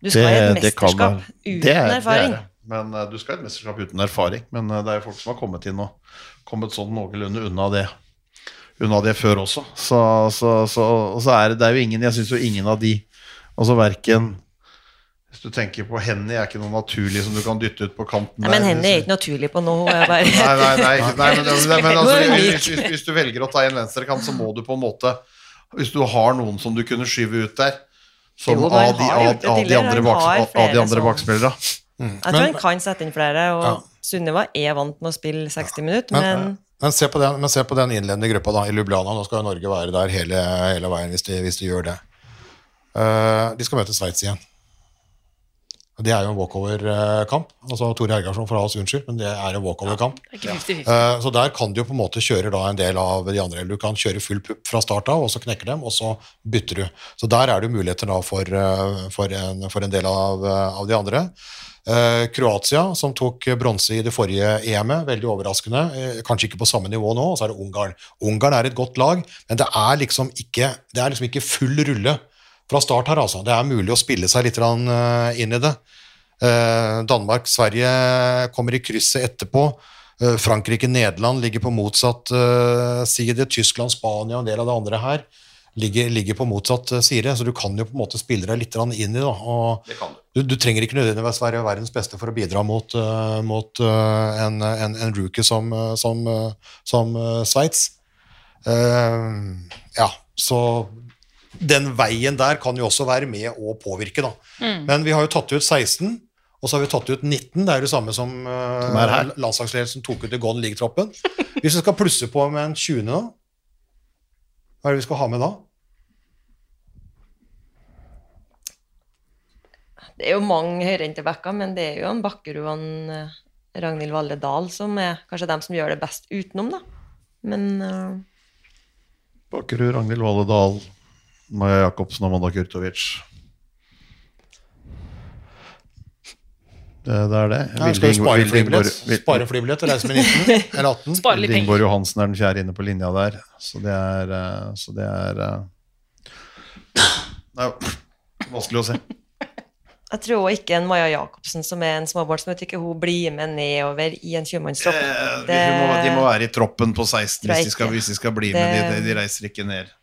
Du skal i et mesterskap uten erfaring. Det er, Men eh, du skal i et mesterskap uten erfaring. Men eh, det er jo folk som har kommet inn og kommet sånn noenlunde unna det unna det før også. Så, så, så, og så er det, det er jo ingen Jeg syns jo ingen av de Altså verken Hvis du tenker på Henny, er ikke noe naturlig som du kan dytte ut på kanten Nei, men Henny er ikke naturlig på noe. Er Nei, nei, nei, men, altså, er hvis du velger å ta en venstrekant, så må du på en måte Hvis du har noen som du kunne skyve ut der, som Jo, av, de, av, av, de andre han baks, av, av de andre bakspillerne. Mm. Jeg tror han kan sette inn flere, og Ja. Sunniva er vant med å spille 60 minutter, Men, men men, se på den, men se på den innledende gruppa da, i Lublana. Nå skal jo Norge være der hele, hele veien hvis de, hvis de gjør det. Uh, de skal møte Sveits igjen. Det er jo en walkover-kamp. Altså Tore Hergarsson får ha oss unnskyld, men det er en walkover-kamp. Ja, ikke 50-50. Eh, Så der kan du jo på en måte kjøre da en del av de andre. Eller du kan kjøre full pupp fra start av, og så knekker dem, og så bytter du. Så der er det muligheter da for, eh, for, en, for en del av, eh, av de andre. Kroatia, som tok bronse i det forrige EM-et, veldig overraskende. Kanskje ikke på samme nivå nå. Og så er det Ungarn. Ungarn er et godt lag, men det er liksom ikke, det er liksom ikke full rulle fra start her, altså. Det er mulig å spille seg litt eh, inn i det. Eh, Danmark, Sverige kommer i krysset etterpå. Eh, Frankrike, Nederland ligger på motsatt side. Tyskland, Spania og en del av det andre her ligger, ligger på motsatt side. Så du kan jo på en måte spille deg litt inn i det. og du, du trenger ikke nødvendigvis være verdens beste for å bidra mot, mot en, en, en rookie som, som, som Sveits. Ja, så den veien der kan jo også være med å påvirke, da. Men vi har jo tatt ut 16, og så har vi tatt ut 19. Det er jo det samme som, uh, Som er landslagsledelsen tok ut i Golden League-troppen. Hvis vi skal plusse på med en 20. da, hva er det vi skal ha med da? Det er jo mange høyrente men det er jo en Bakkerud og en eh, Ragnhild Valle Dahl som er kanskje dem som gjør det best utenom, da. Men uh... Bakkerud, Ragnhild Valle Dahl, Maja Jacobsen og Amanda Kurtovic. Det, det er det. Ja, skal vi spare flybillett? Spare flybillett og reise med 19 eller 18? Spare litt. Ingeborg Johansen er den fjerde inne på linja der, så det er eh, Så det er Det er jo vanskelig å se. jeg tror ikke en Maja Jacobsen, som er en småbarnsmor, ikke hun blir med nedover i en 20-mannstropp. Eh, de, må, de må være i troppen på 16 hvis de skal, hvis de skal bli med. De, de reiser ikke ned.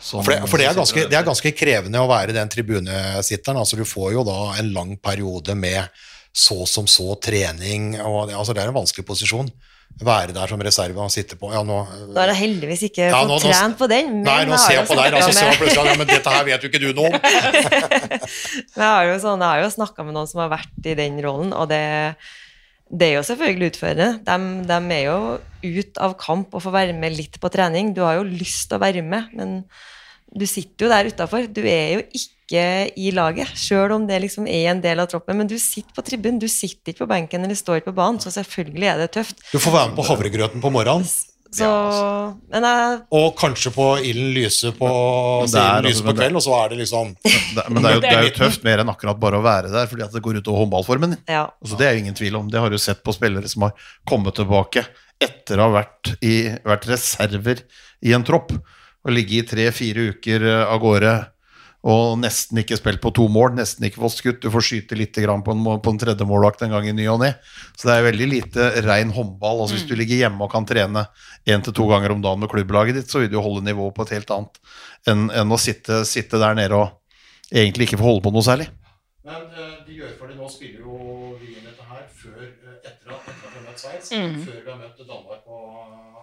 Som- For, det, for det, er ganske, det er ganske krevende å være den tribunesitteren. Altså, du får jo da en lang periode med så som så trening. Og det, altså, det er en vanskelig posisjon. Være der som reserve og sitte på ja, nå, Da har jeg heldigvis ikke Ja, fått trent på den. Men Nei, nå ser jeg på deg, altså, så plutselig ja, men dette her vet jo ikke du noe om. Men jeg har jo, sånn, jo snakka med noen som har vært i den rollen, og det, det er jo selvfølgelig utfordrende. De, de er jo ut av kamp og får være med litt på trening. Du har jo lyst til å være med, men du sitter jo der utafor. Du er jo ikke i laget, sjøl om det liksom er en del av troppen. Men du sitter på tribunen, du sitter ikke på benken eller står ikke på banen, så selvfølgelig er det tøft. Du får være med på havregrøten på morgenen, Så, men jeg, og kanskje på ilden lyse på, er lyse altså- på kvelden, kveld, og så er det liksom Det, men det er, jo, det er jo tøft mer enn akkurat bare å være der, fordi at det går ut over håndballformen ja. Altså, det er jo ingen tvil om. Det har du sett på spillere som har kommet tilbake etter å ha vært, i, vært reserver i en tropp og ligget i tre-fire uker eh, av gårde og nesten ikke spilt på to mål, nesten ikke fått skutt. Du får skyte litt grann på en, på en tredje målvakt en gang i ny og ne. Så det er veldig lite rein håndball. Altså, hvis du ligger hjemme og kan trene én til to ganger om dagen med klubblaget ditt, så vil du holde nivået på et helt annet enn, enn å sitte, sitte der nede og egentlig ikke få holde på noe særlig. Men uh, de gjør for det nå spiller jo vi inn dette her før, eh, etter, at, etter at vi har møtt Sveits, Mm. før vi har møtt Danmark og,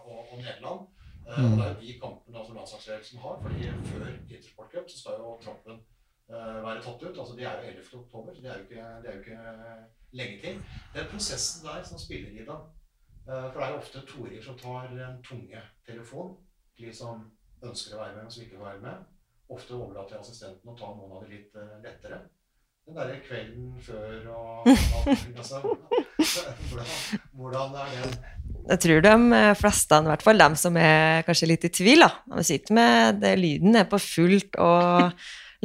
og, og Nederland. Eh, og det er de kampene altså landslagsledelsen har, fordi før Intersport Cup så skal jo troppen uh, være tatt ut. Altså de er jo 11. oktober, det er jo ikke, det er jo ikke lenge til. Den prosessen der som spiller i da, uh, for det er jo ofte torer som tar en tunge telefon, de som ønsker å være med, men som ikke vil være med. Ofte overlater jeg assistenten å ta noen av de litt uh, lettere den derre kvelden før og altså, hvordan, hvordan er den Jeg tror de fleste, i hvert fall de som er kanskje litt i tvil, da. De sitter med det, Lyden er på fullt og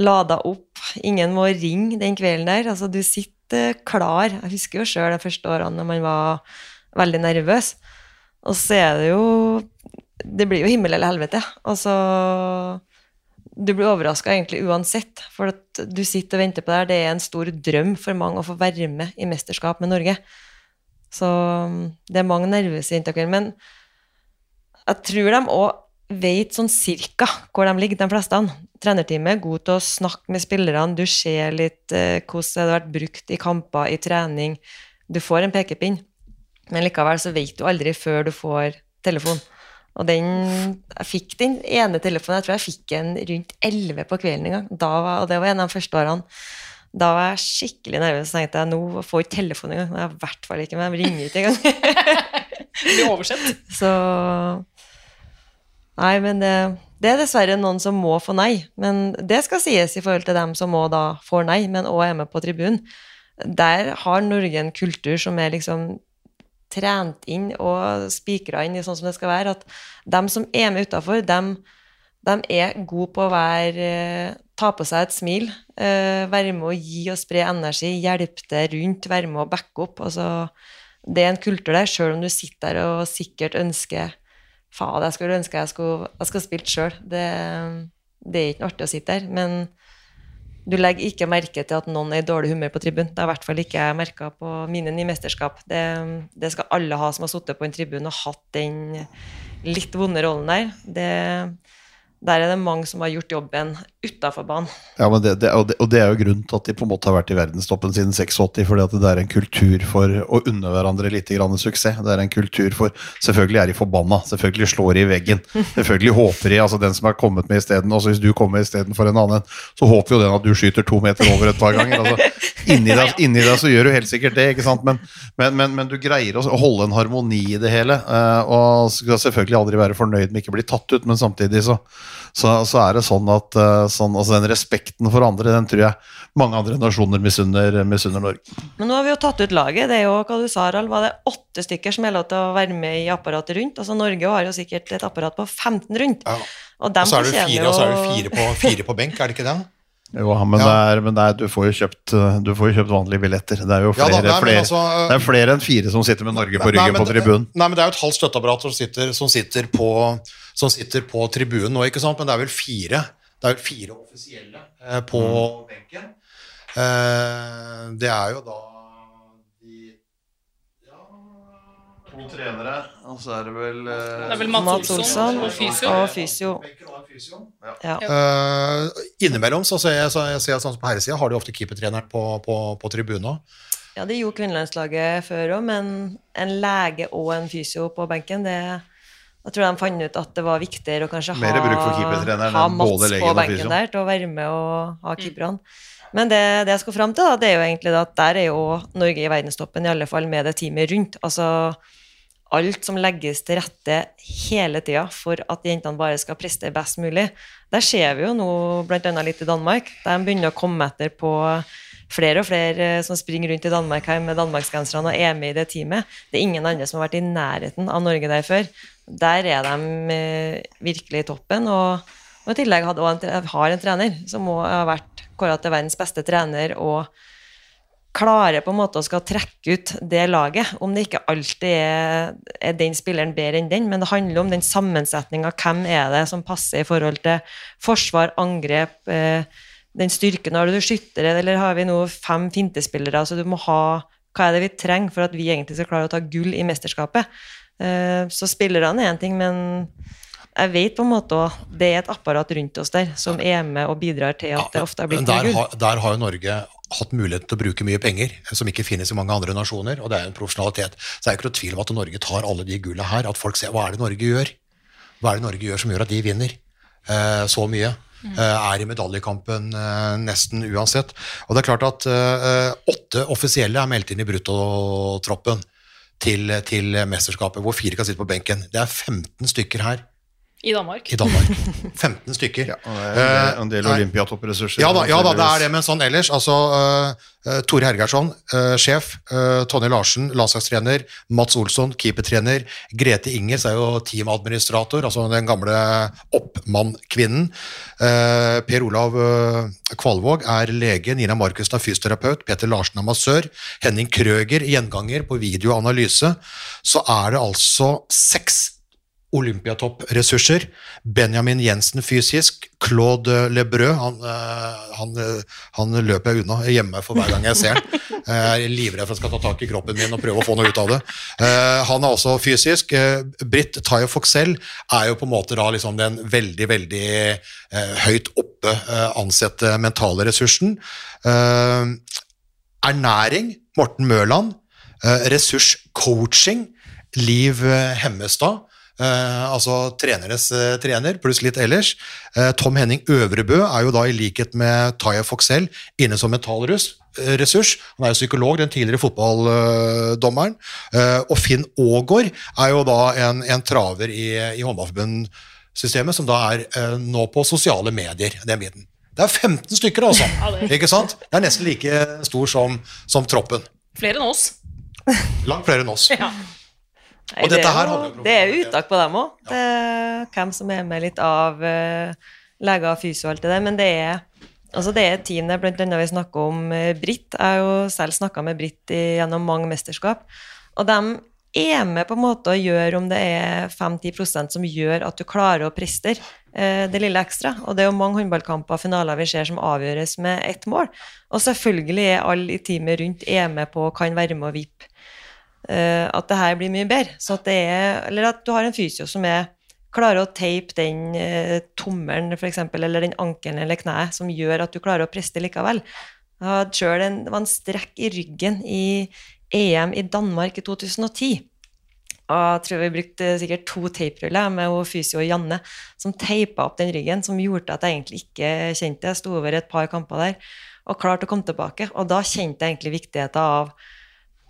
lada opp. Ingen må ringe den kvelden der. Altså, du sitter klar. Jeg husker jo sjøl de første årene når man var veldig nervøs. Og så er det jo Det blir jo himmel eller helvete. Altså Du blir overraska egentlig uansett, for at du sitter og venter på det her. Det er en stor drøm for mange å få være med i mesterskap med Norge. Så um, det er mange nervøse jenter. Men jeg tror de òg vet sånn cirka hvor de ligger, de fleste. Trenerteamet er god til å snakke med spillerne. Du ser litt eh, hvordan det har vært brukt i kamper, i trening. Du får en pekepinn, men likevel så vet du aldri før du får telefon. Og den, jeg fikk den ene telefonen, jeg tror jeg fikk en rundt 11 på kvelden en gang. Da og det var en av de første årene. Da var jeg skikkelig nervøs og tenkte jeg, nå får jeg ikke telefon engang. har I hvert fall ikke, men jeg ringer ikke engang. Blir oversett. Så Nei, men det, det er dessverre noen som må få nei. Men det skal sies i forhold til dem som må da får nei, men òg er med på tribunen. Der har Norge en kultur som er liksom trent inn og spikra inn i sånn som det skal være. At dem som er med utafor, dem, dem er gode på å være Ta på seg et smil, eh, være med å gi og spre energi, hjelpe det rundt, være med å backe opp. Altså, det er en kultur der, sjøl om du sitter der og sikkert ønsker Faen, jeg skulle ønske jeg skulle, skulle spilt sjøl. Det, det er ikke noe artig å sitte der. Men du legger ikke merke til at noen er i dårlig humør på tribunen. Det har i hvert fall ikke jeg merka på mine nye mesterskap. Det, det skal alle ha som har sittet på en tribun og hatt den litt vonde rollen der. Det, der er det mange som har gjort jobben utafor banen. Ja, men det, det, og, det, og det er jo grunnen til at de på en måte har vært i verdenstoppen siden 86, fordi at det er en kultur for å unne hverandre litt grann suksess. Det er en kultur for Selvfølgelig er de forbanna, selvfølgelig slår de i veggen. Selvfølgelig håper de, altså den som er kommet med isteden, altså hvis du kommer istedenfor en annen, så håper jo den at du skyter to meter over et par ganger. altså Inni deg, inni deg så gjør du helt sikkert det, ikke sant? Men, men, men, men du greier å holde en harmoni i det hele, eh, og skal selvfølgelig aldri være fornøyd med ikke å bli tatt ut, men samtidig så så, så er det sånn at uh, sånn, altså den respekten for andre, den tror jeg mange andre nasjoner misunner, misunner Norge. Men nå har vi jo tatt ut laget. Det er jo, hva du sa, Harald, var det åtte stykker som er lov til å være med i apparatet rundt? Altså Norge har jo sikkert et apparat på 15 rundt. Ja. Og dem Og så er det fire, og så er det fire på, fire på benk, er det ikke det? Jo, men, Ja. det er, men det er, du, får jo kjøpt, du får jo kjøpt vanlige billetter. Det er jo Ja da, flere, nei, flere, altså, uh, det er flere enn fire som sitter med Norge på Nei, ryggen men på tribunen. Nei, men det er jo et halvt støtteapparat som sitter, som sitter, på, som sitter på tribunen nå, ikke sant? Men det er vel fire, det er vel fire offisielle eh, på Mm. benken. Eh, det er jo da de ja, To trenere, og så er det vel Det er vel Mats Olsson og fysio. og fysio. og fysio. Ja. Eh, innimellom så ser jeg, så jeg ser sånn som på herresida har de ofte keepertreneren på, på, på tribunen. Ja, det gjorde kvinnelandslaget før òg, men en lege og en fysio på benken, det Jeg tror de fant ut at det var viktigere å kanskje ha, ha Mats på og benken der til å være med og ha keeperne. Men det, det jeg skal fram til, da, det er jo egentlig at der er jo Norge i verdenstoppen, i alle fall med det teamet rundt. Altså alt som legges til rette hele tida for at jentene bare skal prestere best mulig. Der ser vi jo nå bl.a. litt i Danmark. De begynner å komme etter på flere og flere eh, som springer rundt i Danmark her med danmarksgenserne og er med i det teamet. Det er ingen andre som har vært i nærheten av Norge der før. Der er de eh, virkelig i toppen. Og, og i tillegg hadde, og en, har en trener som må ha vært kåra til verdens beste trener. og klarer på en måte å skal trekke ut det laget, om det ikke alltid er, er den spilleren bedre enn den, men det handler om den sammensetninga. Hvem er det som passer i forhold til forsvar, angrep, eh, den styrken har du skyttere, eller har vi nå fem fintespillere? Så du må ha hva er det vi trenger for at vi egentlig skal klare å ta gull i mesterskapet? Eh, så spillerne er én ting, men jeg vet på en måte også det er et apparat rundt oss der som er med og bidrar til at det ofte har blitt der, har- der har jo Norge hatt mulighet til å bruke mye penger, som ikke finnes i mange andre nasjoner, og det er en profesjonalitet. Så det er ikke noe tvil om at Norge tar alle de gulla her, at folk ser hva er det Norge gjør? Hva er det Norge gjør som gjør at de vinner eh, så mye? Mm. er i medaljekampen eh, nesten uansett. Og det er klart at eh, åtte offisielle er meldt inn i bruttotroppen til, til mesterskapet, hvor fire kan sitte på benken. Det er 15 stykker her I Danmark. i Danmark. 15 stykker. Og det er en del, Eh, Olympiatoppressurser. ja da, ja da, det er det, men sånn ellers. Altså, uh, Tore Hergersson, uh, sjef. Uh, Tonje Larsen, landslagstrener. Mats Olsson, keepertrener. Grete Ingers er jo teamadministrator, altså den gamle oppmannkvinnen. Uh, per Olav Kvalvåg er lege. Nina Markussen er fysioterapeut. Peter Larsen er massør. Henning Krøger, gjenganger på videoanalyse. Så er det altså seks Olympiatopp-ressurser. Benjamin Jensen fysisk. Claude Lebrø, han, eh, han, eh, han løper jeg unna. hjemme for hver gang jeg ser han. Jeg er livredd for at jeg skal ta tak i kroppen min og prøve å få noe ut av det. Eh, Han er også fysisk. Eh, Britt Tayo Foxell er jo på en måte da liksom den veldig, veldig eh, høyt oppe eh, ansette mentale ressursen. Eh, Ernæring, Morten Mørland. Eh, Ressurscoaching, Liv eh, Hemmestad. Eh, altså trenernes eh, trener, pluss litt ellers. Eh, Tom Henning Øvrebø er jo da i likhet med Taya Foxell inne som mental rus- eh, ressurs. Han er jo psykolog, den tidligere fotballdommeren. Og Finn Aagaard er jo da en, en traver i, i håndballforbundsystemet, som da er nå på sosiale medier, den biten. Det er 15 stykker, altså. Ikke sant? Det er nesten like stor som, som troppen. Flere enn oss. Langt flere enn oss. Ja. Nei, Og det, er det er jo uttak på dem òg. Hvem som er med litt av uh, leger, fysio og alt det der. Men det er, altså det er et team der, annet vi snakker om uh, Britt. Jeg har jo selv snakka med Britt i- gjennom mange mesterskap. Og de er med på en måte å gjøre om det er 5-10 som gjør at du klarer å prestere eh, det lille ekstra. Og det er jo mange håndballkamper og finaler vi ser som avgjøres med ett mål. Og selvfølgelig er alle i teamet rundt er med på og kan være med å vippe eh, at det her blir mye bedre. Så at det er, eller at du har en fysio som er klarer å teipe den eh, tommelen eksempel, eller den ankelen eller kneet som gjør at du klarer å preste likevel. Jeg hadde sjøl en, det var en strekk i ryggen i EM i Danmark i 2010. Og jeg tror vi brukte sikkert to teipruller med fysio fysio Janne, som teipa opp den ryggen, som gjorde at jeg egentlig ikke kjente det. Jeg sto over et par kamper der og klarte å komme tilbake. Og da kjente jeg egentlig viktigheten av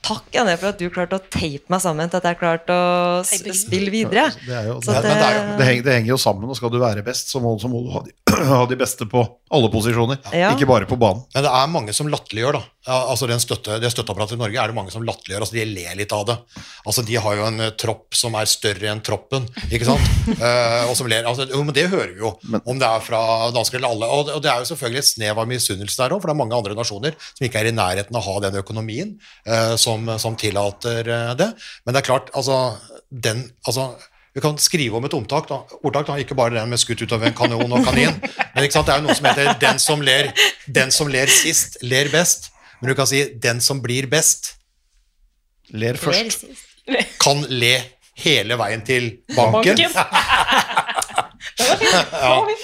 Takk, Janne, for at du klarte å teipe meg sammen til at jeg klarte å spille videre. Det, jo, det henger jo sammen, og skal du være best, så må, så må du ha de, ha de beste på alle posisjoner. Ja. Ikke bare på banen. Men det er mange som latterliggjør, da. Altså den støtte, det støtteapparatet i Norge er det mange som latterliggjør. Altså de ler litt av det. Altså De har jo en eh, tropp som er større enn troppen, ikke sant? uh, og som ler. Altså, jo, men det hører vi jo, om det er fra dansker eller alle. Og, og det er jo selvfølgelig et snev av misunnelse der òg, for det er mange andre nasjoner som ikke er i nærheten av å ha den økonomien uh, som, som tillater uh, det. Men det er klart, altså den altså vi kan skrive om et omtak, da. ordtak, da, ikke bare den med skutt utover en kanon og kanin. Men ikke sant? det er jo noe som heter 'den som ler, den som ler sist, ler best'. Men du kan si 'den som blir best, Ler først. kan le hele veien til banken'. Banken.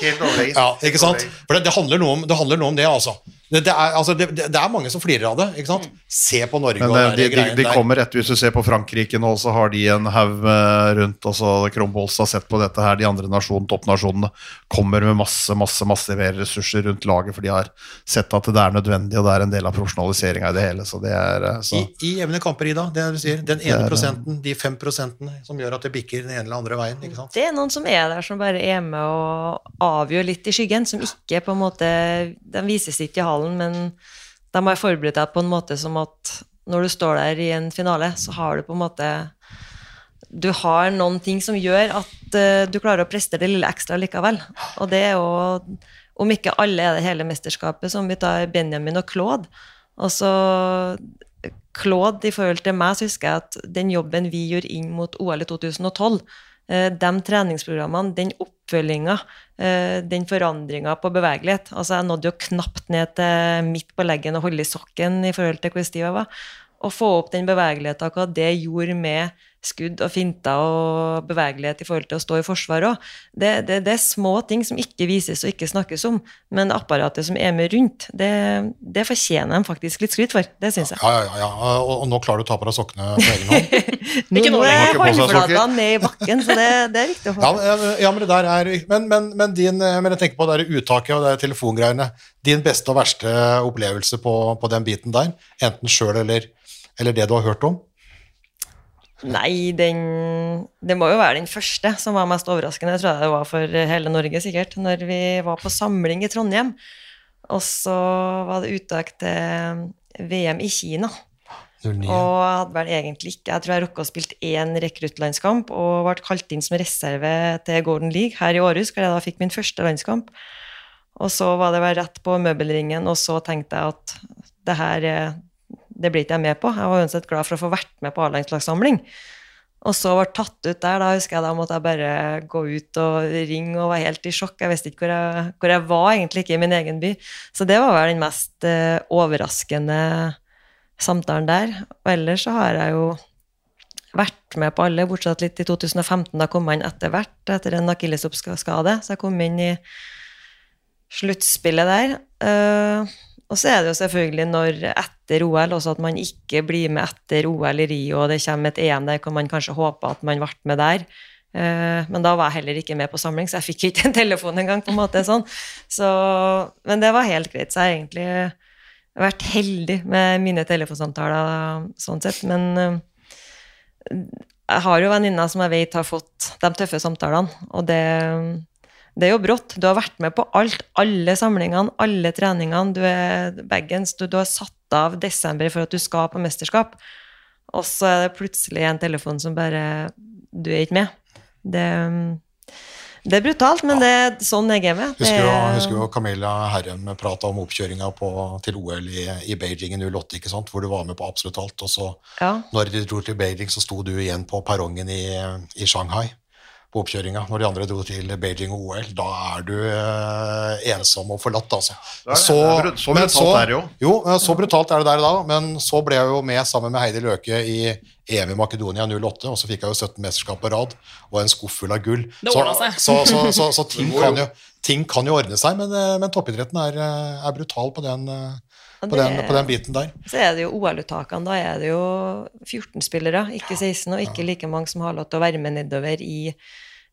Helt overlegent. Ja, ikke sant? For det, det, handler noe om, det handler noe om det, altså. Det, det, er, altså det, det er mange som flirer av det. ikke sant? Se på Norge Men og eh, de, de, de kommer etter, hvis du ser på Frankrike nå, så har de en haug eh, rundt. altså Krombols har sett på dette her, de andre nasjonene, toppnasjonene kommer med masse masse, masse mer ressurser rundt laget, for de har sett at det er nødvendig, og det er en del av profesjonaliseringa i det hele. så det er, eh, så. I, I jevne kamper, Ida. Det er det du sier. Den ene prosenten, de fem prosentene som gjør at det bikker den ene eller andre veien. ikke sant? Det er noen som er der som bare er med og avgjør litt i skyggen, som ikke på en måte den vises ikke i hallen, men de har forberedt deg på en måte som at når du står der i en finale, så har du på en måte Du har noen ting som gjør at eh, du klarer å prestere det lille ekstra likevel. Og det er jo Om ikke alle er det hele mesterskapet, som vi tar Benjamin og Claude. Og så Claude, i forhold til meg, så husker jeg at den jobben vi gjorde inn mot OL i 2012, eh, de treningsprogrammene, den oppfølginga, eh, den forandringa på bevegelighet Altså, jeg nådde jo knapt ned til midt på leggen og holde i sokken i forhold til hvor stiv jeg var. Å få opp den bevegeligheten, hva det gjorde med skudd og finter og bevegelighet i forhold til å stå i forsvar òg, det, det, det er små ting som ikke vises og ikke snakkes om, men apparatet som er med rundt, det, det fortjener de faktisk litt skryt for. Det syns jeg. Ja, ja, ja, ja. Og, og nå klarer du å ta på deg sokkene på egen hånd. Nå, nå er håndflatene ned i bakken, så det, det er viktig å få. ja, men det der er Men, men, men din Men jeg tenker på det der uttaket og det der telefongreiene. Din beste og verste opplevelse på, på den biten der, enten sjøl eller, eller det du har hørt om? Nei, den Det må jo være den første som var mest overraskende. Jeg tror det var for hele Norge, sikkert. Når vi var på samling i Trondheim, og så var det uttak til VM i Kina. 09. Og jeg hadde vel egentlig ikke Jeg tror jeg rukka å spilt én rekruttlandskamp og ble kalt inn som reserve til Golden League her i Århus, hvor jeg da fikk min første landskamp. Og så var det vel rett på møbelringen, og så tenkte jeg at det her det blir ikke jeg med på. Jeg var uansett glad for å få vært med på A-landslagssamling. Og så ble tatt ut der, da husker jeg da måtte jeg bare gå ut og ringe og var helt i sjokk. Jeg visste ikke hvor jeg, hvor jeg var, egentlig ikke i min egen by. Så det var vel den mest uh, overraskende samtalen der. Og ellers så har jeg jo vært med på alle, bortsett litt i 2015. Da kom jeg inn etter hvert etter en akillesoppskade, så jeg kom inn i sluttspillet der. Eh, og så er det jo selvfølgelig når etter OL også at man ikke blir med etter OL i Rio, og det kommer et EM der hvor man kanskje håper at man ble med der. Eh, men da var jeg heller ikke med på samling, så jeg fikk ikke en telefon engang. på en måte sånn. Så, men det var helt greit. Så jeg har egentlig vært heldig med mine telefonsamtaler sånn sett. Men eh, jeg har jo venninner som jeg vet har fått de tøffe samtalene, og det, det er jo brått. Du har vært med på alt, alle samlingene, alle treningene. Du er baggens, du, du har satt av desember for at du skal på mesterskap, og så er det plutselig en telefon som bare Du er ikke med. Det, det er brutalt, men det er sånn jeg er. Det Husker jo, er- husker jo Camilla Herrem prata om oppkjøringa til OL i, i Beijing i 08, ikke sant? hvor du var med på absolutt alt. Og så, Ja. når de dro til Beijing, så sto du igjen på perrongen i, i Shanghai på oppkjøringa. Når de andre dro til Beijing og OL, da er du eh, ensom og forlatt, altså. Er det er så men brutalt er det jo. Jo, så brutalt er det der da, men så ble jeg jo med sammen med Heidi Løke i EM i Makedonia 08, og så fikk jeg jo 17 mesterskap på rad og en skuff full av gull. Det så, seg. så, så, så, så ting, kan jo, ting kan jo ordne seg, men, eh, men toppidretten er, eh, er brutal på den, eh, på, den, på den biten der. Så er det jo OL-uttakene, da er det jo 14 spillere, ikke 16, og ikke like mange som har lov til å være med nedover i,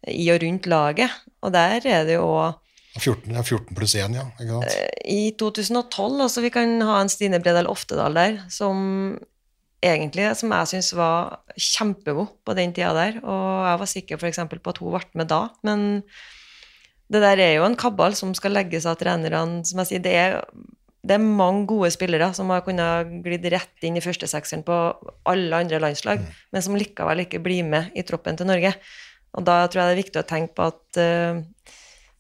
i og rundt laget. Og der er det jo 14, 14 pluss 1, ja. Ikke sant? i 2012, altså vi kan ha en Stine Bredal Oftedal der, som egentlig, som jeg syns var kjempegod på den tida der, og jeg var sikker for eksempel på at hun ble med da, men det der er jo en kabal som skal legges av trenerne, som jeg sier, det er, det er mange gode spillere som har kunnet glidd rett inn i førstesekseren på alle andre landslag, men som likevel ikke blir med i troppen til Norge. Og da tror jeg det er viktig å tenke på at uh,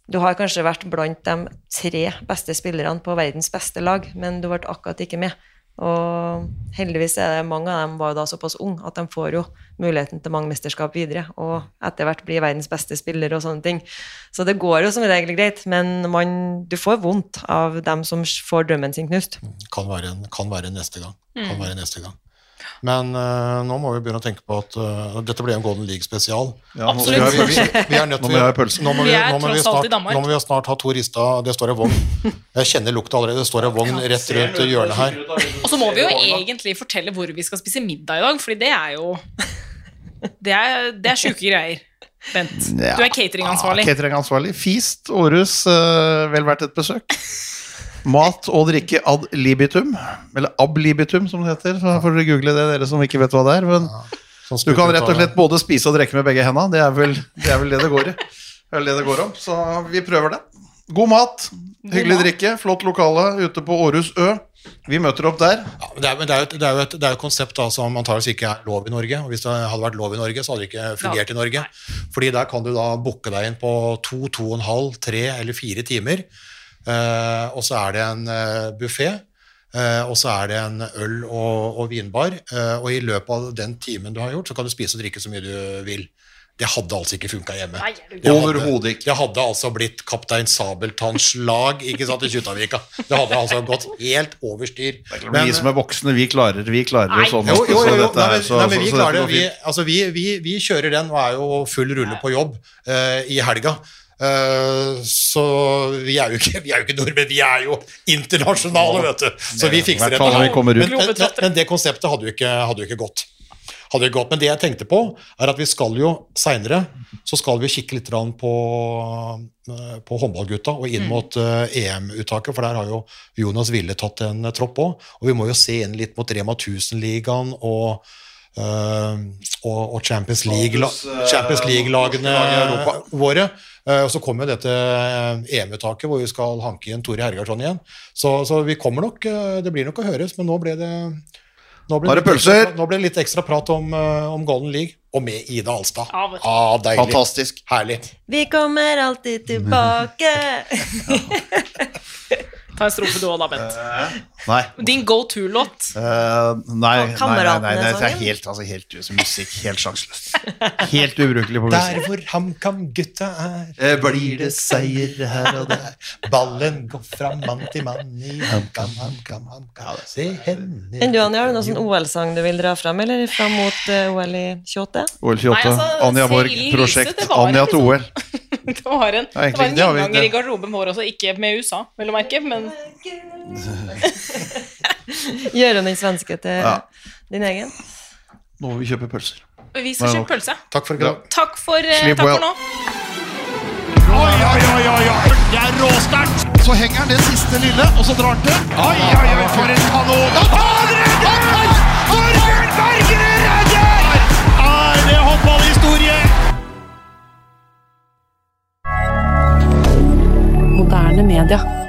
du har kanskje vært blant de tre beste spillerne på verdens beste lag, men du ble akkurat ikke med. Og heldigvis er det mange av dem var jo da såpass unge at de får jo muligheten til mange mesterskap videre, og etter hvert blir verdens beste spillere og sånne ting. Så det går jo som regel greit, men man, du får vondt av dem som får drømmen sin knust. Kan være, en, kan være neste gang. Kan være neste gang. Men uh, nå må vi begynne å tenke på at uh, dette blir en Golden League-spesial. Ja, nå. Vi, vi, vi, er nødt Nå må til vi nå må er nå må snart, nå må snart ha to rista Det står en vogn. Jeg kjenner lukta allerede. Det står en vogn rett rundt hjørnet her. Og så må vi jo egentlig fortelle hvor vi skal spise middag i dag, fordi det er jo Det er, det er sjuke greier. Bent, du er cateringansvarlig. Ja, cateringansvarlig. Feast, Århus, Uh, vel verdt et besøk. Mat og drikke ad libitum, eller ab libitum som det heter. Så får dere google det, dere som ikke vet hva det er. Men du kan rett og slett både spise og drikke med begge hendene. Det er vel det er vel det det går i. Det er det det går om. Så vi prøver det. God mat, hyggelig drikke, flott lokale ute på Århus Ø. Vi møter opp der. Ja, men det, er, men det, er jo et, det, er jo et, det er et konsept da, som antakeligvis ikke er lov i Norge. og Hvis det hadde vært lov i Norge, så hadde det ikke fungert i Norge. Fordi der kan du da booke deg inn på to, to og en halv, tre eller fire timer. Eh, og så er det en uh, buffé. og så er det en øl og, og vinbar. eh, og i løpet av den timen du har gjort, så kan du spise og drikke så mye du vil. Det hadde altså ikke funka hjemme. Er Overhodet ikke. Det hadde altså blitt Kaptein Sabeltanns lag ikke sant, i Kjuttaviga. Det hadde altså gått helt over styr. vi som er voksne, vi klarer, vi klarer det sånn. Jo, jo, jo, jo. Nei, men, nei, men vi klarer det. Vi, altså, vi, vi, vi kjører den og er jo full rulle på jobb uh, i helga. Eh, så vi er, jo ikke, vi er jo ikke nordmenn, vi er jo internasjonale, vet du. Så vi fikser dette ut. Men, men, det konseptet hadde jo ikke, hadde jo ikke gått. Hadde jo gått. Men det jeg tenkte på, er at vi skal jo seinere så skal vi kikke litt på, eh, på håndballgutta og inn mot eh, EM-uttaket, for der har jo Jonas Ville tatt en tropp òg. Og vi må jo se inn litt mot Rema 1000-ligaen og og, og Champions League-lagene eh, Champions League-lagene lag i Europa. våre. Eh, Og så kommer jo dette eh, EM-uttaket hvor vi skal hanke inn Tore Hergardsson igjen. Så, så vi kommer nok eh, Det blir nok å høres, men nå ble det nå ble, det litt. Ekstra, nå ble det litt ekstra prat om, eh, om Golden League, og med Ida Alstad. Ja. Ah, deilig. Fantastisk. Herlig. Vi kommer alltid tilbake. Ta en strofe du òg, da, Bent. Nei. Din go to-låt. Uh, nei, nei, nei, nei, nei, det er helt, altså, helt altså, musikk, helt sjanseløst. Helt ubrukelig på Der musikk. hvor HamKam-gutta er, Eh, Blir det seier her og der? ballen går fra mann til mann i HamKam, HamKam, HamKam. Se henne Men du, Anja, har du noen sånn OL-sang du vil dra fram, eller fram mot eh, OL i 28? OL 28. Altså, Anja Borg, prosjekt Anja til OL. Det var en, Ja, egentlig, det var en gjenganger i garderoben vår også, ikke med USA, vil du merke, men Gjøre den svenske til ja. din egen. Nå må vi kjøpe pølser. Vi skal kjøpe pølse. Takk for, ja. takk for, uh, takk for nå. Oi, oi, oi, oi, Det er råsterkt! Så henger han det siste lille, og så drar han til. Oi, oi, oi, for en kanon! Han redder! Torbjørn Bergerud redder! Er det håndballhistorie? Moderne media.